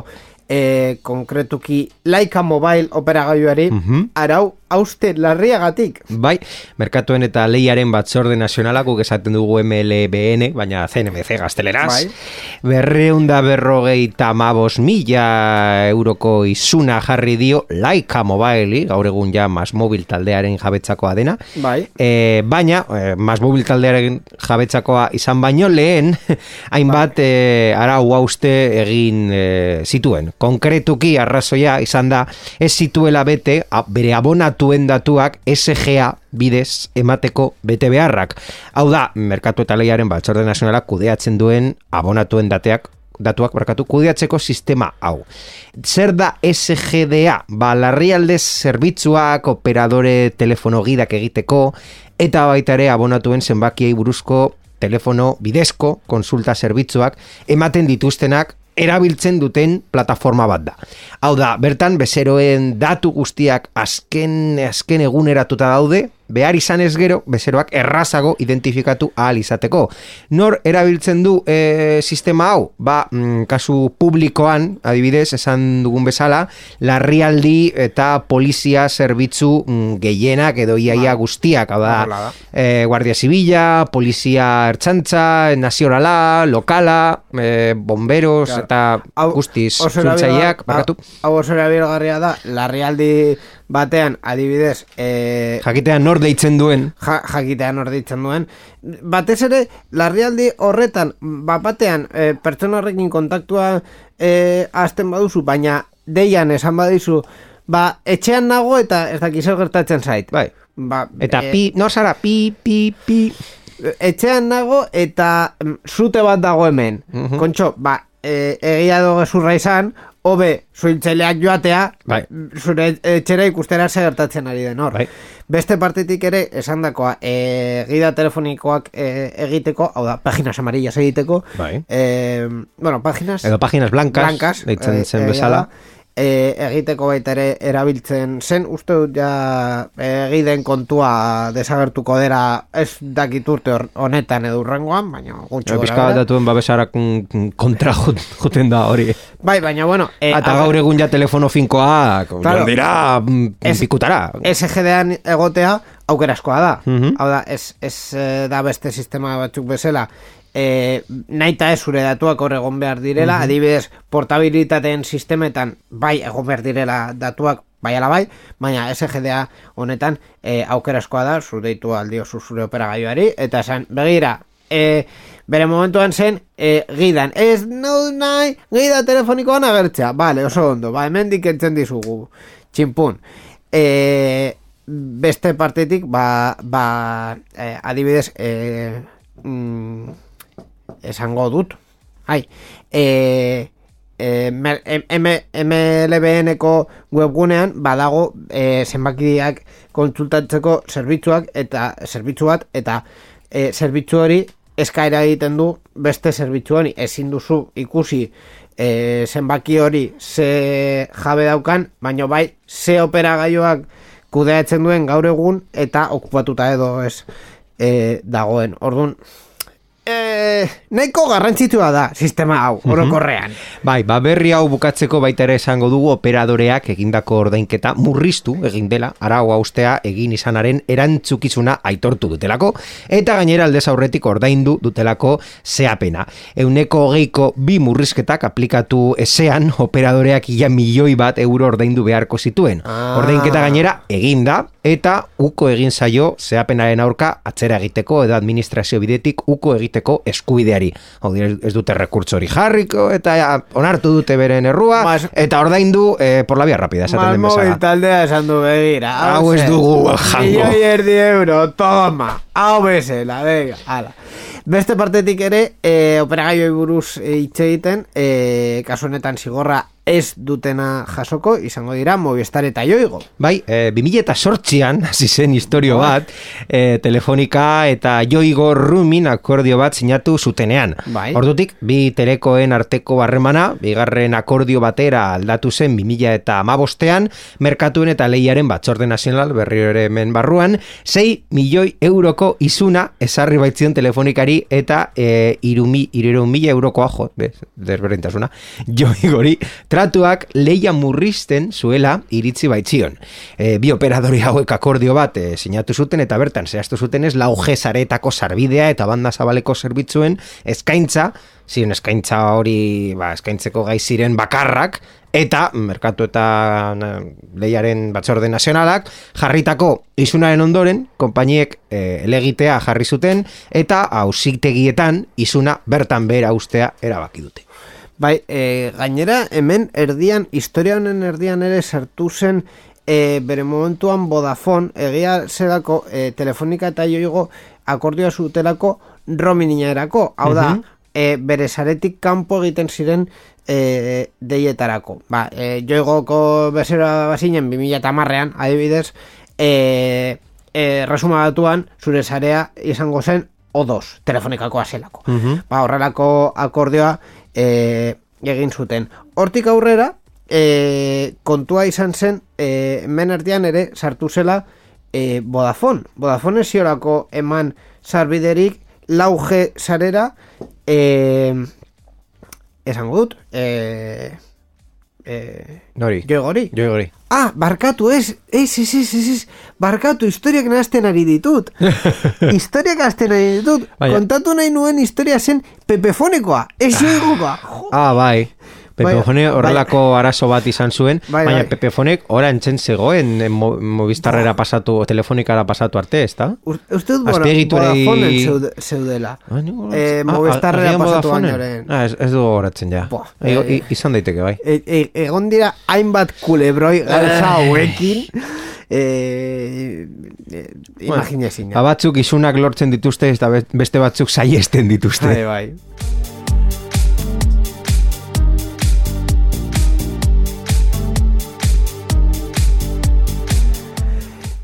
Speaker 2: e, konkretuki Laika Mobile operagailuari,
Speaker 4: Mhm.
Speaker 2: arau hauste larriagatik.
Speaker 4: Bai, merkatuen eta lehiaren batzorde nazionalako esaten dugu MLBN, baina CNMC gazteleraz.
Speaker 2: Bai.
Speaker 4: Berreunda berrogei tamabos mila euroko izuna jarri dio Laika Mobile, gaur egun ja Mas Mobil taldearen jabetzakoa dena.
Speaker 2: Bai.
Speaker 4: E, baina, e, Mas taldearen jabetzakoa izan baino lehen, [LAUGHS] hainbat e, arau hauste egin e, zituen. Konkretuki arrazoia izan da, ez zituela bete, a, bere abonatuen datuak SGA bidez emateko bete beharrak. Hau da, Merkatu eta Lehiaren Batzorde Nazionalak kudeatzen duen abonatuen dateak datuak barkatu kudeatzeko sistema hau. Zer da SGDA? Ba, larrialdez zerbitzuak, operadore telefono gidak egiteko, eta baita ere abonatuen zenbakiei buruzko telefono bidezko konsulta zerbitzuak ematen dituztenak erabiltzen duten plataforma bat da. Hau da, bertan bezeroen datu guztiak azken, azken eguneratuta daude, behar izan ez gero, bezeroak errazago identifikatu ahal izateko. Nor erabiltzen du e, sistema hau? Ba, mm, kasu publikoan, adibidez, esan dugun bezala, larrialdi eta polizia zerbitzu mm, gehienak edo iaia guztiak, hau da, e, Guardia Zibila, Polizia Ertzantza, Nazionala, Lokala, e, Bomberos
Speaker 2: Claro.
Speaker 4: eta guztiz
Speaker 2: erabilgar-
Speaker 4: bakatu.
Speaker 2: Hau oso erabilgarria da, larrialdi batean, adibidez, e,
Speaker 4: Jakitean nor deitzen duen,
Speaker 2: ja, jakitean hor ditzen duen. Batez ere, larrialdi horretan, bat batean, e, pertsona horrekin kontaktua e, azten baduzu, baina deian esan badizu, ba, etxean nago eta ez dakiz gertatzen zait.
Speaker 4: bai.
Speaker 2: Ba,
Speaker 4: Eta
Speaker 2: e,
Speaker 4: pi, no zara, pi, pi, pi.
Speaker 2: etxean nago eta mm, zute bat dago hemen.
Speaker 4: Mhm.
Speaker 2: Kontxo, ba, e, egia do gezurra izan, hobe zuhiltzaileak joatea,
Speaker 4: Bai.
Speaker 2: zure etxera ikustera zer gertatzen ari den hor.
Speaker 4: Bai.
Speaker 2: Beste partetik ere, esandakoa, e, gida telefonikoak e, egiteko, hau da, paginas amarillas egiteko,
Speaker 4: Bai.
Speaker 2: e, bueno, paginas
Speaker 4: Edo páginas blancas,
Speaker 2: blancas
Speaker 4: deitzen
Speaker 2: e,
Speaker 4: zen
Speaker 2: egia
Speaker 4: bezala.
Speaker 2: da, e, egiteko baita ere erabiltzen zen, uste dut ja egiden kontua desagertuko dera ez dakit urte honetan edo urrengoan, baina gutxi
Speaker 4: Eta
Speaker 2: gora
Speaker 4: pizka bat datuen babesarak mm, kontra juten da hori.
Speaker 2: Bai, baina bueno, e,
Speaker 4: Eta gaur egun ja telefono finkoa,
Speaker 2: Claro.
Speaker 4: dira, mm, pikutara.
Speaker 2: SGD-an egotea aukeraskoa da.
Speaker 4: Mhm.
Speaker 2: Hau da, ez, ez eh, da beste sistema batzuk bezala e, naita ez zure datuak hor egon behar direla, adibidez, portabilitateen sistemetan bai egon behar direla datuak bai ala bai, baina SGDA honetan e, aukeraskoa da, zure aldio zure operagailuari, eta esan, begira, e, bere momentuan zen e, gidan, ez no nahi gida telefonikoan agertzea, vale, oso ondo, ba, hemen dikentzen dizugu, txinpun. E, beste partetik, ba, ba e, adibidez, e, mm, esango dut, hai, e, e, MLBN-eko webgunean badago e, zenbakiak kontsultatzeko zerbitzuak eta zerbitzu bat eta e, zerbitzu hori eskaera egiten du beste zerbitzu hori ezin duzu ikusi e, zenbaki hori ze jabe daukan, baino bai ze operagailoak kudeatzen duen gaur egun eta okupatuta edo ez e, dagoen. Orduan, eh, nahiko garrantzitsua da sistema hau, orokorrean.
Speaker 4: Bai, ba berri hau bukatzeko baita ere esango dugu operadoreak egindako ordainketa murriztu egin dela, arau haustea egin izanaren erantzukizuna aitortu dutelako, eta gainera aldez aurretik ordaindu dutelako zeapena. Euneko hogeiko bi murrizketak aplikatu ezean operadoreak ia milioi bat euro ordaindu beharko zituen.
Speaker 2: Ah.
Speaker 4: Ordainketa gainera eginda, eta uko egin zaio zeapenaren aurka atzera egiteko edo administrazio bidetik uko egiteko eskubideari. Hau ez dute rekurtso hori jarriko eta onartu dute beren errua
Speaker 2: Mas-
Speaker 4: eta ordaindu eh, por la vía rápida esaten den bezala.
Speaker 2: taldea esan du begira.
Speaker 4: Hau ez dugu jango.
Speaker 2: Milioi erdi euro, toma. Hau bezala, venga, ala. Beste partetik ere, e, operagaioi buruz eh, hitz egiten, e, kasu honetan zigorra ez dutena jasoko, izango dira Movistar eta Joigo.
Speaker 4: Bai, e, 2000 eta sortxian, [LAUGHS] hasi zen historio bat, e, telefonika eta joigo rumin akordio bat sinatu zutenean.
Speaker 2: Bai.
Speaker 4: Ordutik, bi telekoen arteko barremana, bigarren akordio batera aldatu zen 2000 eta amabostean, merkatuen eta lehiaren batzorde nazional berriro ere hemen barruan, 6 milioi euroko izuna esarri baitzion telefonikari eta e, irumi, mila eurokoa jo, bez, desberdintasuna, [LAUGHS] joigori, tratuak leia murrizten zuela iritzi baitzion. E, bi operadori hauek akordio bat e, sinatu zuten eta bertan zehaztu zuten ez lau saretako sarbidea eta banda zabaleko zerbitzuen eskaintza, ziren eskaintza hori ba, eskaintzeko gai ziren bakarrak, eta merkatu eta na, lehiaren batzorde nazionalak jarritako izunaren ondoren, konpainiek e, elegitea jarri zuten, eta ausitegietan izuna bertan behera ustea erabaki dute.
Speaker 2: Bai, e, gainera hemen erdian, historia honen erdian ere sartu zen e, bere momentuan Vodafone, egia zerako e, telefonika eta joigo akordioa zutelako roamingerako, hau da, e, bere saretik kanpo egiten ziren e, deietarako. Ba, e, joigoko bezera bazinen 2000 eta marrean, adibidez, e, e, resuma batuan, zure sarea izango zen O2, telefonikakoa zelako. Ba, horrelako akordioa e, egin zuten. Hortik aurrera, e, kontua izan zen, e, hemen erdian ere sartu zela e, Vodafone. Vodafone ziorako eman sarbiderik lauge sarera e, esango dut e, e,
Speaker 4: Nori?
Speaker 2: joegori.
Speaker 4: Joigori.
Speaker 2: Ah, barkatu, ez, ez, ez, ez, ez, ez, barkatu, historiak nahazten ari ditut. [LAUGHS] historiak nahazten ari ditut.
Speaker 4: Baina-
Speaker 2: Kontatu nahi nuen historia zen pepefonekoa, ez [LAUGHS] joigokoa. Jo,
Speaker 4: Ah, bai. Pepefone
Speaker 2: Bai,
Speaker 4: horrelako arazo bat izan zuen,
Speaker 2: Bai,
Speaker 4: baina
Speaker 2: bai.
Speaker 4: Pepefonek ora entzen zegoen eh, mo, Movistarrera pasatu, telefonikara pasatu arte, ezta?
Speaker 2: Uste dut Vodafonen zeude, zeudela.
Speaker 4: Ah, ni-
Speaker 2: Eh,
Speaker 4: ah,
Speaker 2: pasatu bainoren.
Speaker 4: Ah, ez, ez dugu horatzen ja. I-
Speaker 2: eh,
Speaker 4: i- izan daiteke, bai.
Speaker 2: E, e, egon dira hainbat kulebroi gauza hauekin eh, eh, imaginezina.
Speaker 4: Ba, batzuk isunak lortzen dituzte, eta be- beste batzuk saiesten dituzte.
Speaker 2: Bai, bai.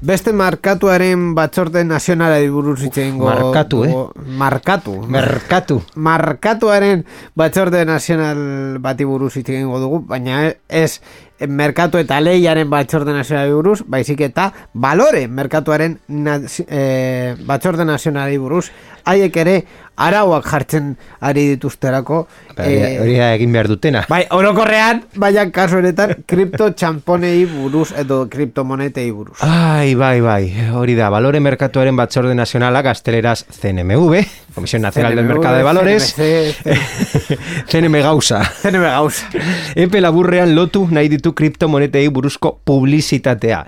Speaker 2: Beste markatuaren batzorde nazionalari buruz hitz egingo
Speaker 4: Markatu, eh?
Speaker 2: Markatu.
Speaker 4: Merkatu.
Speaker 2: Markatuaren batzorde nazional bati buruz hitz egingo dugu, baina ez merkatu eta lehiaren batzorde nazionalari buruz, baizik eta balore merkatuaren nazi- eh, batzorde nazionalari buruz, haiek ere arauak jartzen ari dituzterako.
Speaker 4: Hori,
Speaker 2: eh,
Speaker 4: da egin behar dutena.
Speaker 2: Bai, orokorrean, baina kasu honetan, kripto txamponei buruz edo kriptomonetei buruz.
Speaker 4: Ai, bai, bai, hori da, Balore Merkatuaren Batzorde Nazionala gazteleraz CNMV, Comisión Nacional del Mercado de Valores,
Speaker 2: CNMC,
Speaker 4: CNM [LAUGHS] gauza.
Speaker 2: CNM gauza.
Speaker 4: Epe laburrean lotu nahi ditu kriptomonetei buruzko publizitatea.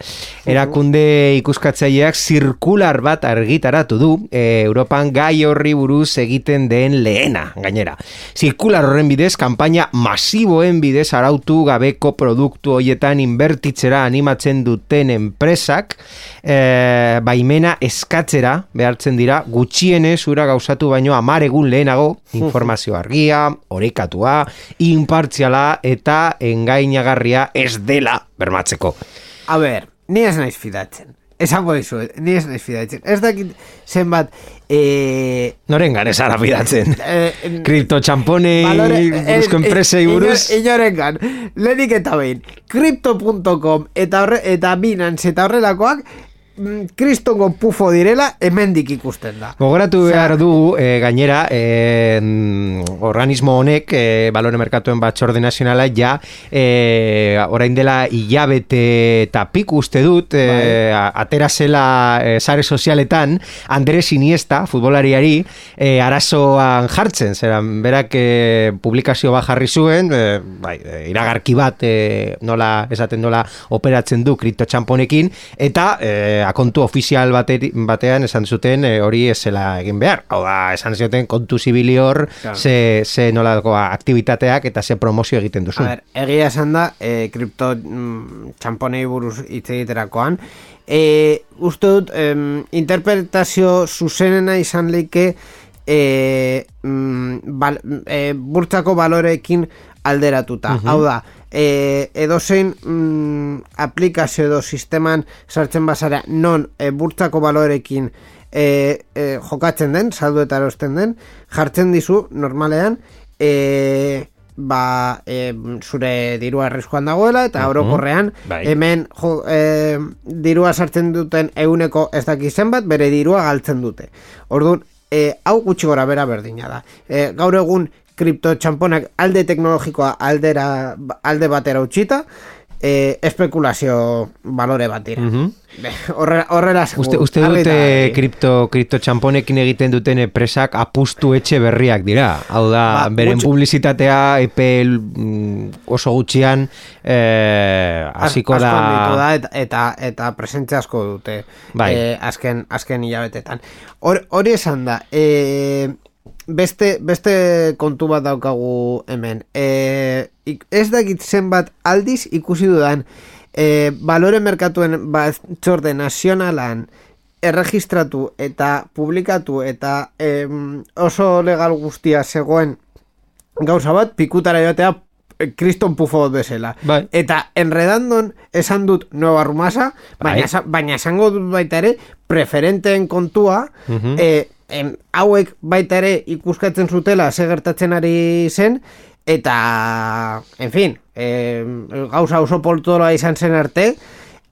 Speaker 4: Erakunde ikuskatzaileak zirkular bat argitaratu du e, Europan gai horri buruz egiten den lehena, gainera. Zirkular horren bidez, kanpaina masiboen bidez arautu gabeko produktu hoietan inbertitzera animatzen duten enpresak e, baimena eskatzera behartzen dira gutxienez ura gauzatu baino amar egun lehenago [LAUGHS] informazio argia, orekatua, impartziala eta engainagarria ez dela bermatzeko.
Speaker 2: A ber, ni ez naiz fidatzen. Esango dizuet, ni ez naiz fidatzen. Ez dakit zenbat... Eh,
Speaker 4: Noren garezara fidatzen.
Speaker 2: eh,
Speaker 4: Kripto txamponei, buruzko enpresei buruz.
Speaker 2: Inorengan, lehenik eta behin, crypto.com eta, horre, eta Binance eta horrelakoak kristongo pufo direla hemendik ikusten da.
Speaker 4: Gogoratu behar dugu, e, gainera, e, mm, organismo honek, e, balore merkatuen batzorde nazionala, ja, e, orain dela hilabete eta pik uste dut, e, atera zela e, sare sozialetan, Andres Iniesta, futbolariari, e, arazoan jartzen, zeran, berak e, publikazio bat jarri zuen, e, bai, iragarki bat, e, nola, esaten nola, operatzen du kriptotxamponekin, eta e, akontu ofizial bateri, batean esan zuten e, hori ez zela egin behar. Hau da, esan zuten kontu zibili hor, ze, ze nolako aktibitateak eta ze promozio egiten duzu.
Speaker 2: A ber, egia esan da, e, kripto mm, txamponei buruz hitz egiterakoan, e, uste dut, em, interpretazio zuzenena izan leike e, mm, bal, e, burtsako baloreekin alderatuta. Hau da, e, edozein mm, aplikazio edo sisteman sartzen bazara non e, burtsako baloreekin e, e, jokatzen den, saldu eta erosten den, jartzen dizu normalean, e, ba, e, zure dirua arriskuan dagoela eta orokorrean
Speaker 4: Bai.
Speaker 2: hemen jo, e, dirua sartzen duten euneko ez daki zenbat bere dirua galtzen dute. Orduan, e, hau gutxi gora bera berdina da. E, gaur egun kripto txamponak alde teknologikoa aldera, alde batera utxita, e, espekulazio balore bat dira. Be, horrela, horrela
Speaker 4: Uste,
Speaker 2: segur,
Speaker 4: uste
Speaker 2: eta
Speaker 4: dute kripto, kripto txamponekin egiten duten presak apustu etxe berriak dira. Hau da,
Speaker 2: Ba,
Speaker 4: beren
Speaker 2: gutxi-
Speaker 4: publizitatea epe mm, oso gutxian eh, hasiko da...
Speaker 2: da eta, eta, eta presentzia asko dute
Speaker 4: Bai.
Speaker 2: eh, azken, azken hilabetetan. Hor- Hori esan da, eh, beste, beste kontu bat daukagu hemen. Ik- ez dakit zenbat aldiz ikusi dudan eh, balore merkatuen batzorde nazionalan erregistratu eta publikatu eta em, oso legal guztia zegoen gauza bat pikutara joatea eh, kriston pufo bezala.
Speaker 4: Bai.
Speaker 2: Eta enredandon esan dut Nueva Rumasa, baina,
Speaker 4: Bai.
Speaker 2: baina esango dut baita ere preferenteen kontua,
Speaker 4: Mhm.
Speaker 2: eh, em, hauek baita ere ikuskatzen zutela ze gertatzen ari zen, eta, en fin, eh, gauza oso poltoroa izan zen arte,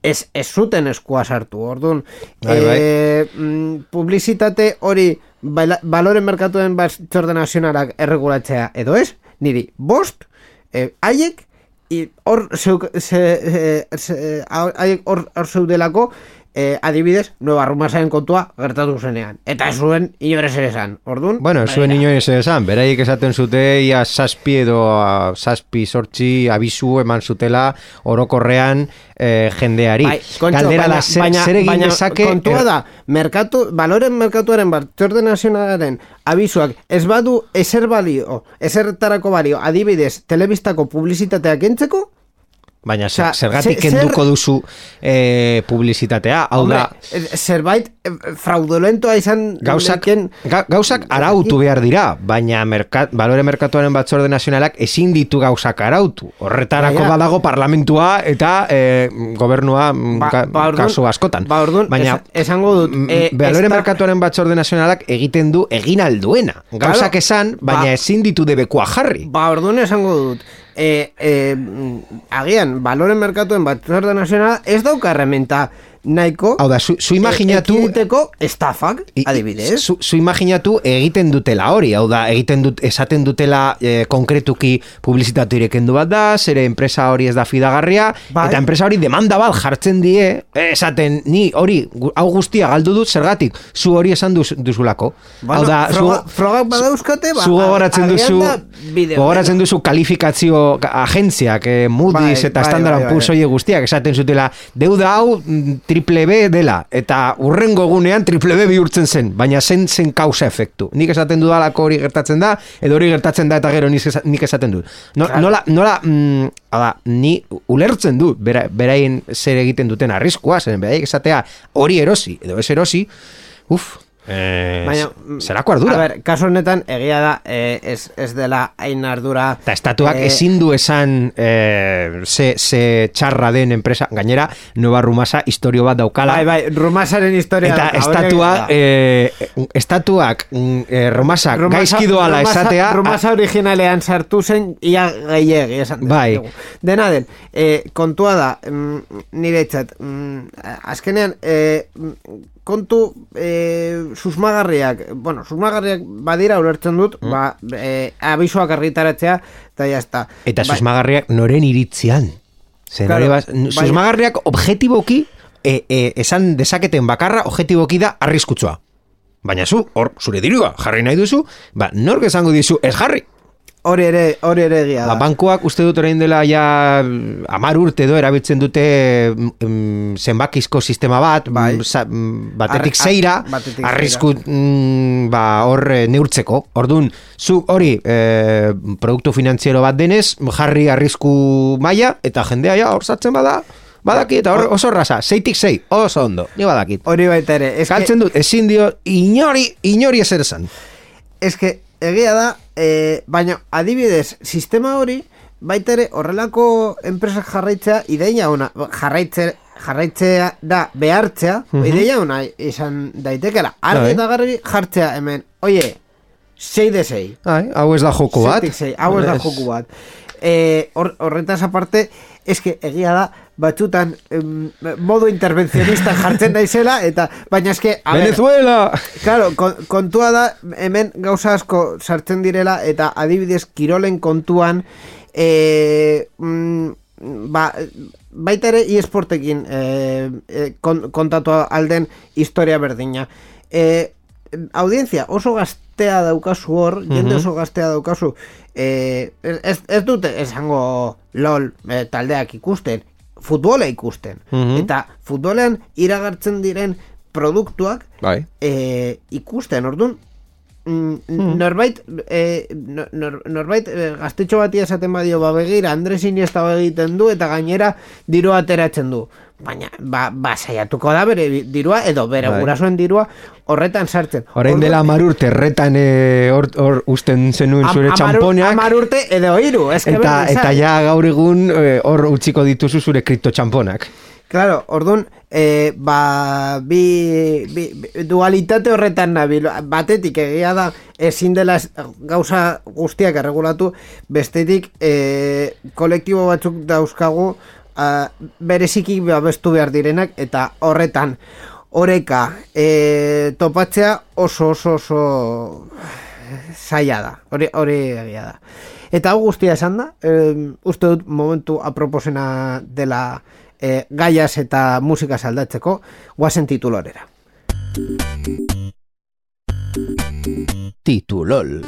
Speaker 2: ez, ez zuten eskua sartu, orduan,
Speaker 4: Bai, bai.
Speaker 2: eh, mm, publizitate hori baloren merkatuen batzorde nazionalak erregulatzea edo ez, niri bost, eh, haiek i- hor zeuk, ze, ze, ze, haiek hor, hor zeudelako eh, adibidez, Nueva Rumasaren kontua gertatu zenean. Eta ez zuen inore zer esan. Orduan,
Speaker 4: Bueno, ez zuen
Speaker 2: begira.
Speaker 4: inoen ez esan, beraiek esaten zute ia zazpi edo ah, zazpi sortzi abizu eman zutela orokorrean eh, jendeari.
Speaker 2: Bai, kontxo,
Speaker 4: Galdera
Speaker 2: baina,
Speaker 4: da, zer,
Speaker 2: baina,
Speaker 4: zer egin dezake...
Speaker 2: kontua
Speaker 4: er-
Speaker 2: da, merkatu, baloren merkatuaren batzorde nazionalaren abizuak ez badu ezer balio, ezertarako balio, adibidez, telebistako publizitateak entzeko,
Speaker 4: Baina zer, zergatik
Speaker 2: ze- zer-
Speaker 4: kenduko duzu eh, publizitatea, hau da...
Speaker 2: eh, zerbait eh, fraudulentoa izan
Speaker 4: Gauzak,
Speaker 2: leken-
Speaker 4: ga, gauzak arautu behar dira, baina merkat, balore merkatuaren batzorde nazionalak ezin ditu gauzak arautu. Horretarako
Speaker 2: Baina-
Speaker 4: badago parlamentua eta eh, gobernua mm,
Speaker 2: Ba-
Speaker 4: ka-
Speaker 2: ba, orduan-
Speaker 4: kasu askotan.
Speaker 2: ba, orduan,
Speaker 4: baina
Speaker 2: esan- esango dut, eh,
Speaker 4: balore merkatuaren batzorde nazionalak egiten du egin alduena. Gauzak esan, baina
Speaker 2: ba-
Speaker 4: ezin ditu debekua jarri.
Speaker 2: Ba, orduan esango dut, e, e, agian, baloren merkatuen batzorde nazionala ez dauka herramienta nahiko
Speaker 4: Hau da, zu, zu imaginatu...
Speaker 2: e, ekiditeko estafak,
Speaker 4: I-
Speaker 2: adibidez.
Speaker 4: Zu, zu imaginatu egiten dutela hori, hau da, egiten dut, esaten dutela eh, konkretuki publizitatu irekendu bat da, zere enpresa hori ez da fidagarria,
Speaker 2: Bai.
Speaker 4: eta enpresa hori demanda bat jartzen die, esaten, ni hori, hau guztia galdu dut, zergatik, zu hori esan duz, duzulako.
Speaker 2: Bueno,
Speaker 4: hau da,
Speaker 2: froga-
Speaker 4: zu,
Speaker 2: frogak badauzkate, ba,
Speaker 4: zu gogoratzen
Speaker 2: agian
Speaker 4: duzu, gogoratzen duzu kalifikazio agentziak, eh, Moody's
Speaker 2: Bai,
Speaker 4: eta
Speaker 2: bai,
Speaker 4: Standard
Speaker 2: bai, bai.
Speaker 4: Horiek guztiak, esaten zutela, deuda hau mm, triple B dela, eta urrengo egunean triple B bihurtzen zen, baina zen zen kausa efektu. Nik esaten dudalako hori gertatzen da, edo hori gertatzen da eta gero nik, esa- nik esaten dut. No,
Speaker 2: Claro.
Speaker 4: Nola, nola mm, da, ni ulertzen du, bera, beraien zer egiten duten arriskua, zen beraiek esatea hori erosi, edo ez erosi, uf, Eh,
Speaker 2: Baina,
Speaker 4: zerako ardura?
Speaker 2: A ber, kasu honetan, egia da, eh, ez, ez dela hain ardura...
Speaker 4: Eta estatuak
Speaker 2: eh,
Speaker 4: ezin du esan eh, ze, ze txarra den enpresa, gainera, Nova Rumasa historio bat daukala.
Speaker 2: Bai, bai, Rumasaren historia...
Speaker 4: Eta estatua, eh, estatuak mm, eh, Romasak
Speaker 2: Rumasa-
Speaker 4: gaizki doala
Speaker 2: Rumasa-
Speaker 4: esatea,
Speaker 2: Rumasa originalean sartu zen ia gehiegi esan
Speaker 4: Bai.
Speaker 2: Dena den, eh, kontua da, mm, nire txat, mm, azkenean, eh, kontu eh, susmagarriak, bueno, susmagarriak badira ulertzen dut,
Speaker 4: Mm.
Speaker 2: ba, eh, abisoak argitaratzea, eta jazta.
Speaker 4: eta
Speaker 2: Bai,
Speaker 4: susmagarriak noren iritzian. Zer,
Speaker 2: Claro,
Speaker 4: bas-
Speaker 2: baina-
Speaker 4: susmagarriak objetiboki, e, e, esan dezaketen bakarra objetiboki da arriskutsua. Baina zu, hor, zure dirua jarri nahi duzu, ba, nork esango dizu, ez jarri.
Speaker 2: Hori ere, hori ere egia
Speaker 4: Ba,
Speaker 2: da.
Speaker 4: bankuak uste dut orain dela ja mm, amar urte do erabiltzen dute mm, zenbakizko sistema bat,
Speaker 2: Bai.
Speaker 4: mm, sa- mm, batetik
Speaker 2: Ar-
Speaker 4: zeira,
Speaker 2: batetik
Speaker 4: arrisku mm, ba, hor eh, neurtzeko. Ordun zu hori eh, produktu finantziero bat denez, jarri arrisku maila, eta jendea ja hor sartzen bada, badaki, eta hor oso rasa, zeitik zei, oso ondo, ni badakit.
Speaker 2: Hori baita ere.
Speaker 4: Galtzen dut, ezin dio, inori, inori ezer esan.
Speaker 2: Ez que, egia da, e, baina adibidez, sistema hori, baita ere horrelako enpresak jarraitzea, ideia ona, jarraitze, jarraitzea da behartzea, ideia ona izan daitekela. Argi
Speaker 4: Bai.
Speaker 2: eta garbi jartzea hemen, oie, sei de sei.
Speaker 4: Ai, hau ez da joko bat.
Speaker 2: Seitik sei, hau ez da joku bat. E, hor- horretaz aparte, eske egia da, batzutan em, modo intervencionista jartzen daizela, eta baina eske, a ber,
Speaker 4: Venezuela!
Speaker 2: Claro, kon- kontua da, hemen gauza asko sartzen direla, eta adibidez kirolen kontuan, e, mm, ba, baita ere eSportekin e, e, kon, kontatu alden historia berdina. E, audientzia oso gaztea daukazu hor, jende oso gaztea daukazu, e, ez, ez dute esango LOL e, taldeak ikusten, futbola ikusten. Eta futbolean iragartzen diren produktuak
Speaker 4: Bai.
Speaker 2: e, ikusten, orduan mm, norbait e, nor, nor- norbait e, gaztetxo bati esaten badio ba begira Andres Iniesta egiten du eta gainera dirua ateratzen du baina ba, ba saiatuko da bere dirua edo bere
Speaker 4: Bai.
Speaker 2: gurasoen dirua horretan sartzen
Speaker 4: Orain dela
Speaker 2: Orduan,
Speaker 4: amar urte erretan eh, hor, hor usten zenuen
Speaker 2: am-
Speaker 4: zure
Speaker 2: ur-
Speaker 4: txamponeak
Speaker 2: amar urte edo hiru eske
Speaker 4: eta, eta ja gaur egun eh, hor utziko dituzu zure kripto txamponak.
Speaker 2: Claro, orduan, e, ba, bi, bi, dualitate horretan nabil, batetik egia da ezin dela gauza guztiak erregulatu, bestetik e, kolektibo batzuk dauzkagu a, bereziki babestu behar direnak, eta horretan oreka e, topatzea oso oso oso zaila da, hori, hori egia da. Eta hau guztia esan da, e, uste dut momentu aproposena dela e, gaiaz eta musika aldatzeko, guazen titulorera.
Speaker 5: Titulol.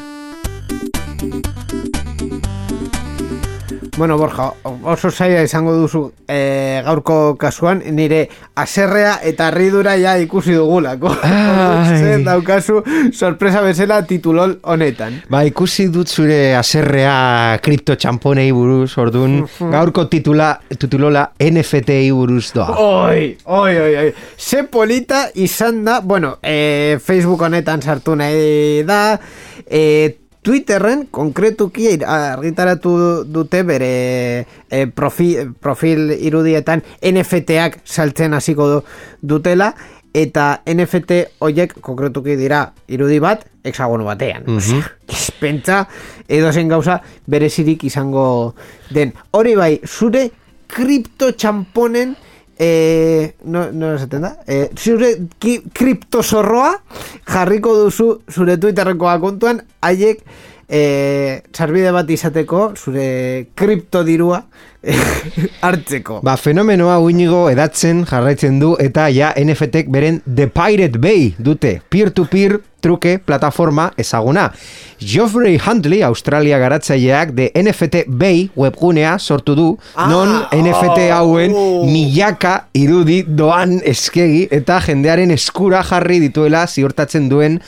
Speaker 2: Bueno, Borja, oso zaila izango duzu e, gaurko kasuan, nire aserrea eta ridura ja ikusi dugulako. [LAUGHS] Zer daukazu sorpresa bezala titulol honetan.
Speaker 4: Ba, ikusi dut zure aserrea kripto txamponei buruz, orduan, gaurko titula, titulola NFT-ei buruz doa.
Speaker 2: Oi, oi, oi, oi. Ze polita izan da, bueno, e, Facebook honetan sartu nahi da, e, Twitterren konkretuki argitaratu dute bere e, profil, profil irudietan NFT-ak saltzen hasiko du, dutela, eta NFT hoiek konkretuki dira irudi bat hexagono batean. Osea, [LAUGHS] Pentsa edo zen gauza berezirik izango den. Hori bai, zure kripto txamponen e, no, no esaten da e, zure ki, kripto zorroa jarriko duzu zure Twitterreko akontuan haiek e, sarbide bat izateko zure kripto dirua [LAUGHS] hartzeko
Speaker 4: Ba, fenomenoa uinigo edatzen jarraitzen du eta ja NFT-ek beren The Pirate Bay dute, peer-to-peer truke plataforma ezaguna. Geoffrey Huntley, Australia garatzaileak de NFT Bay webgunea sortu du,
Speaker 2: Ah,
Speaker 4: non NFT hauen
Speaker 2: oh.
Speaker 4: milaka irudi doan eskegi eta jendearen eskura jarri dituela ziurtatzen duen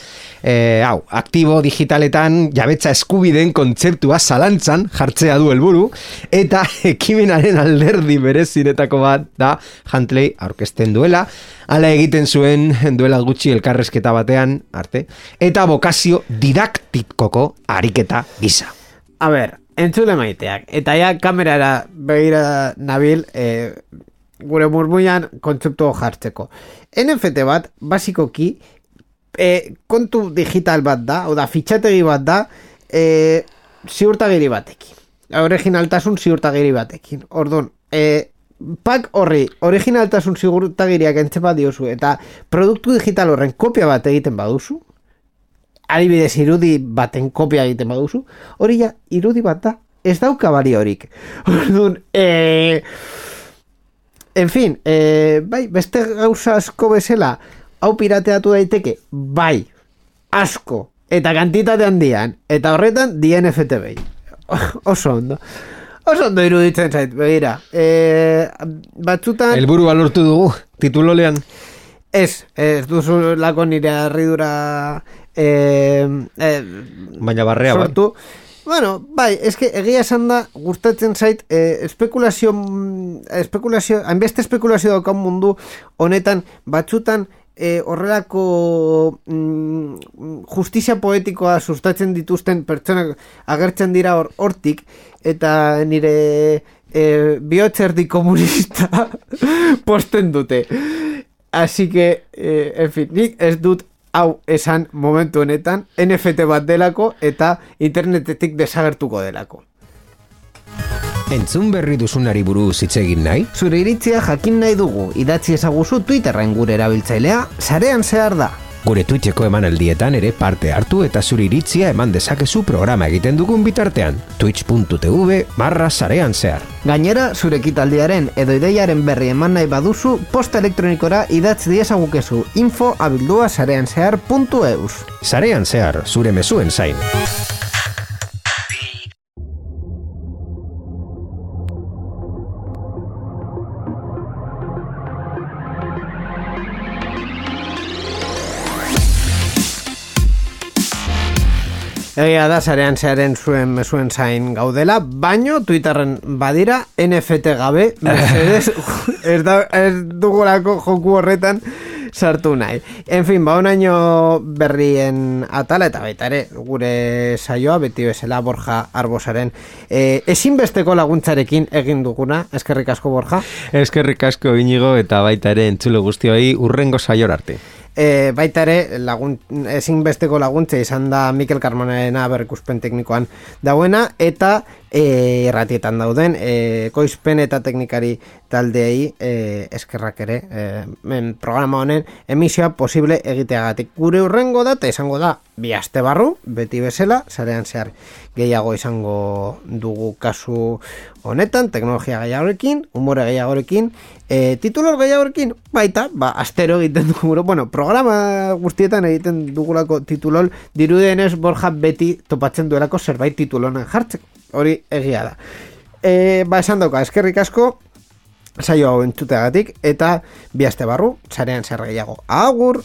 Speaker 4: e, hau, aktibo digitaletan jabetza eskubideen kontzeptua zalantzan jartzea du helburu eta [LAUGHS] ekimenaren alderdi berezinetako bat da Huntley aurkezten duela, ala egiten zuen duela gutxi elkarrezketa batean arte, eta bokazio didaktikoko ariketa gisa.
Speaker 2: A ber, entzule maiteak, eta ja kamerara begira nabil, e, gure murmuian kontzeptu jartzeko. NFT bat, basikoki, e, kontu digital bat da, o da, fitxategi bat da, e, ziurtagiri batekin. Originaltasun ziurtagiri batekin. Orduan, e, pak horri, originaltasun ziurtagiriak entzepa diozu, eta produktu digital horren kopia bat egiten baduzu, adibidez irudi baten kopia egiten baduzu, hori ja, irudi bat da, ez dauka baliorik. [LAUGHS] Orduan, e, en fin, e, bai, beste gauza asko bezala, hau pirateatu daiteke, bai, asko, eta kantitate handian, eta horretan DNFT behi. [LAUGHS] Oso ondo. Oso ondo iruditzen zait, begira. E, batzutan...
Speaker 4: Helburua lortu dugu, titulolean.
Speaker 2: Ez, ez duzu lako nire arridura eh, eh,
Speaker 4: Baina barrea, bai.
Speaker 2: sortu. Bueno, bai, eske egia esan da gustatzen zait eh, espekulazio espekulazio, hainbeste espekulazio daukan mundu honetan batzutan eh, horrelako mm, justizia poetikoa sustatzen dituzten pertsonak agertzen dira hor, hortik eta nire eh, bihotzerdi komunista [LAUGHS] posten dute. Así que, eh, en fin, nik ez dut hau esan momentu honetan NFT bat delako eta internetetik desagertuko delako.
Speaker 5: Entzun berri duzunari buruz hitz egin nahi?
Speaker 2: Zure iritzia jakin nahi dugu, idatzi ezaguzu Twitterren gure erabiltzailea, sarean zehar da.
Speaker 5: Gure Twitcheko emanaldietan ere parte hartu eta zure iritzia eman dezakezu programa egiten dugun bitartean. twitch.tv barra sarean zehar.
Speaker 2: Gainera, zure ekitaldiaren edo ideiaren berri eman nahi baduzu, posta elektronikora idatzi diezagukezu info abildua sarean zehar.eus.
Speaker 5: Sarean zehar, zure mezuen zain.
Speaker 2: Egia da, sarean zearen zuen mesuen zain gaudela, baino Twitterren badira NFT gabe, Mercedes, [LAUGHS] [LAUGHS] ez, da, ez dugulako joku horretan sartu nahi. En fin, ba, onaino berrien atala eta baita ere, gure saioa, beti bezala Borja Arbosaren, e, ezinbesteko laguntzarekin egin duguna, eskerrik asko Borja.
Speaker 4: Eskerrik asko inigo eta baita ere entzule guztioi urrengo saior arte.
Speaker 2: E, baita ere, lagun, ezinbesteko laguntza izan da Mikel Carmonarena berrikuspen teknikoan dauena, eta e, erratietan dauden, e, koizpen eta teknikari taldeei e, eskerrak ere, e, men, programa honen emisioa posible egiteagatik. Gure urrengo data izango da, bi aste barru, beti bezala, zarean zehar gehiago izango dugu kasu honetan, teknologia gehiagorekin, humore gehiagorekin, e, titulor gehiagorekin, baita, ba, astero egiten dugu, bueno, programa guztietan egiten dugulako titulol, dirudenez Borja beti topatzen duelako zerbait titulonan jartzeko, hori egia da. E, ba, esan dauka, eskerrik asko, saio hau entzuteagatik, eta bi aste barru, zarean zer gehiago. Agur!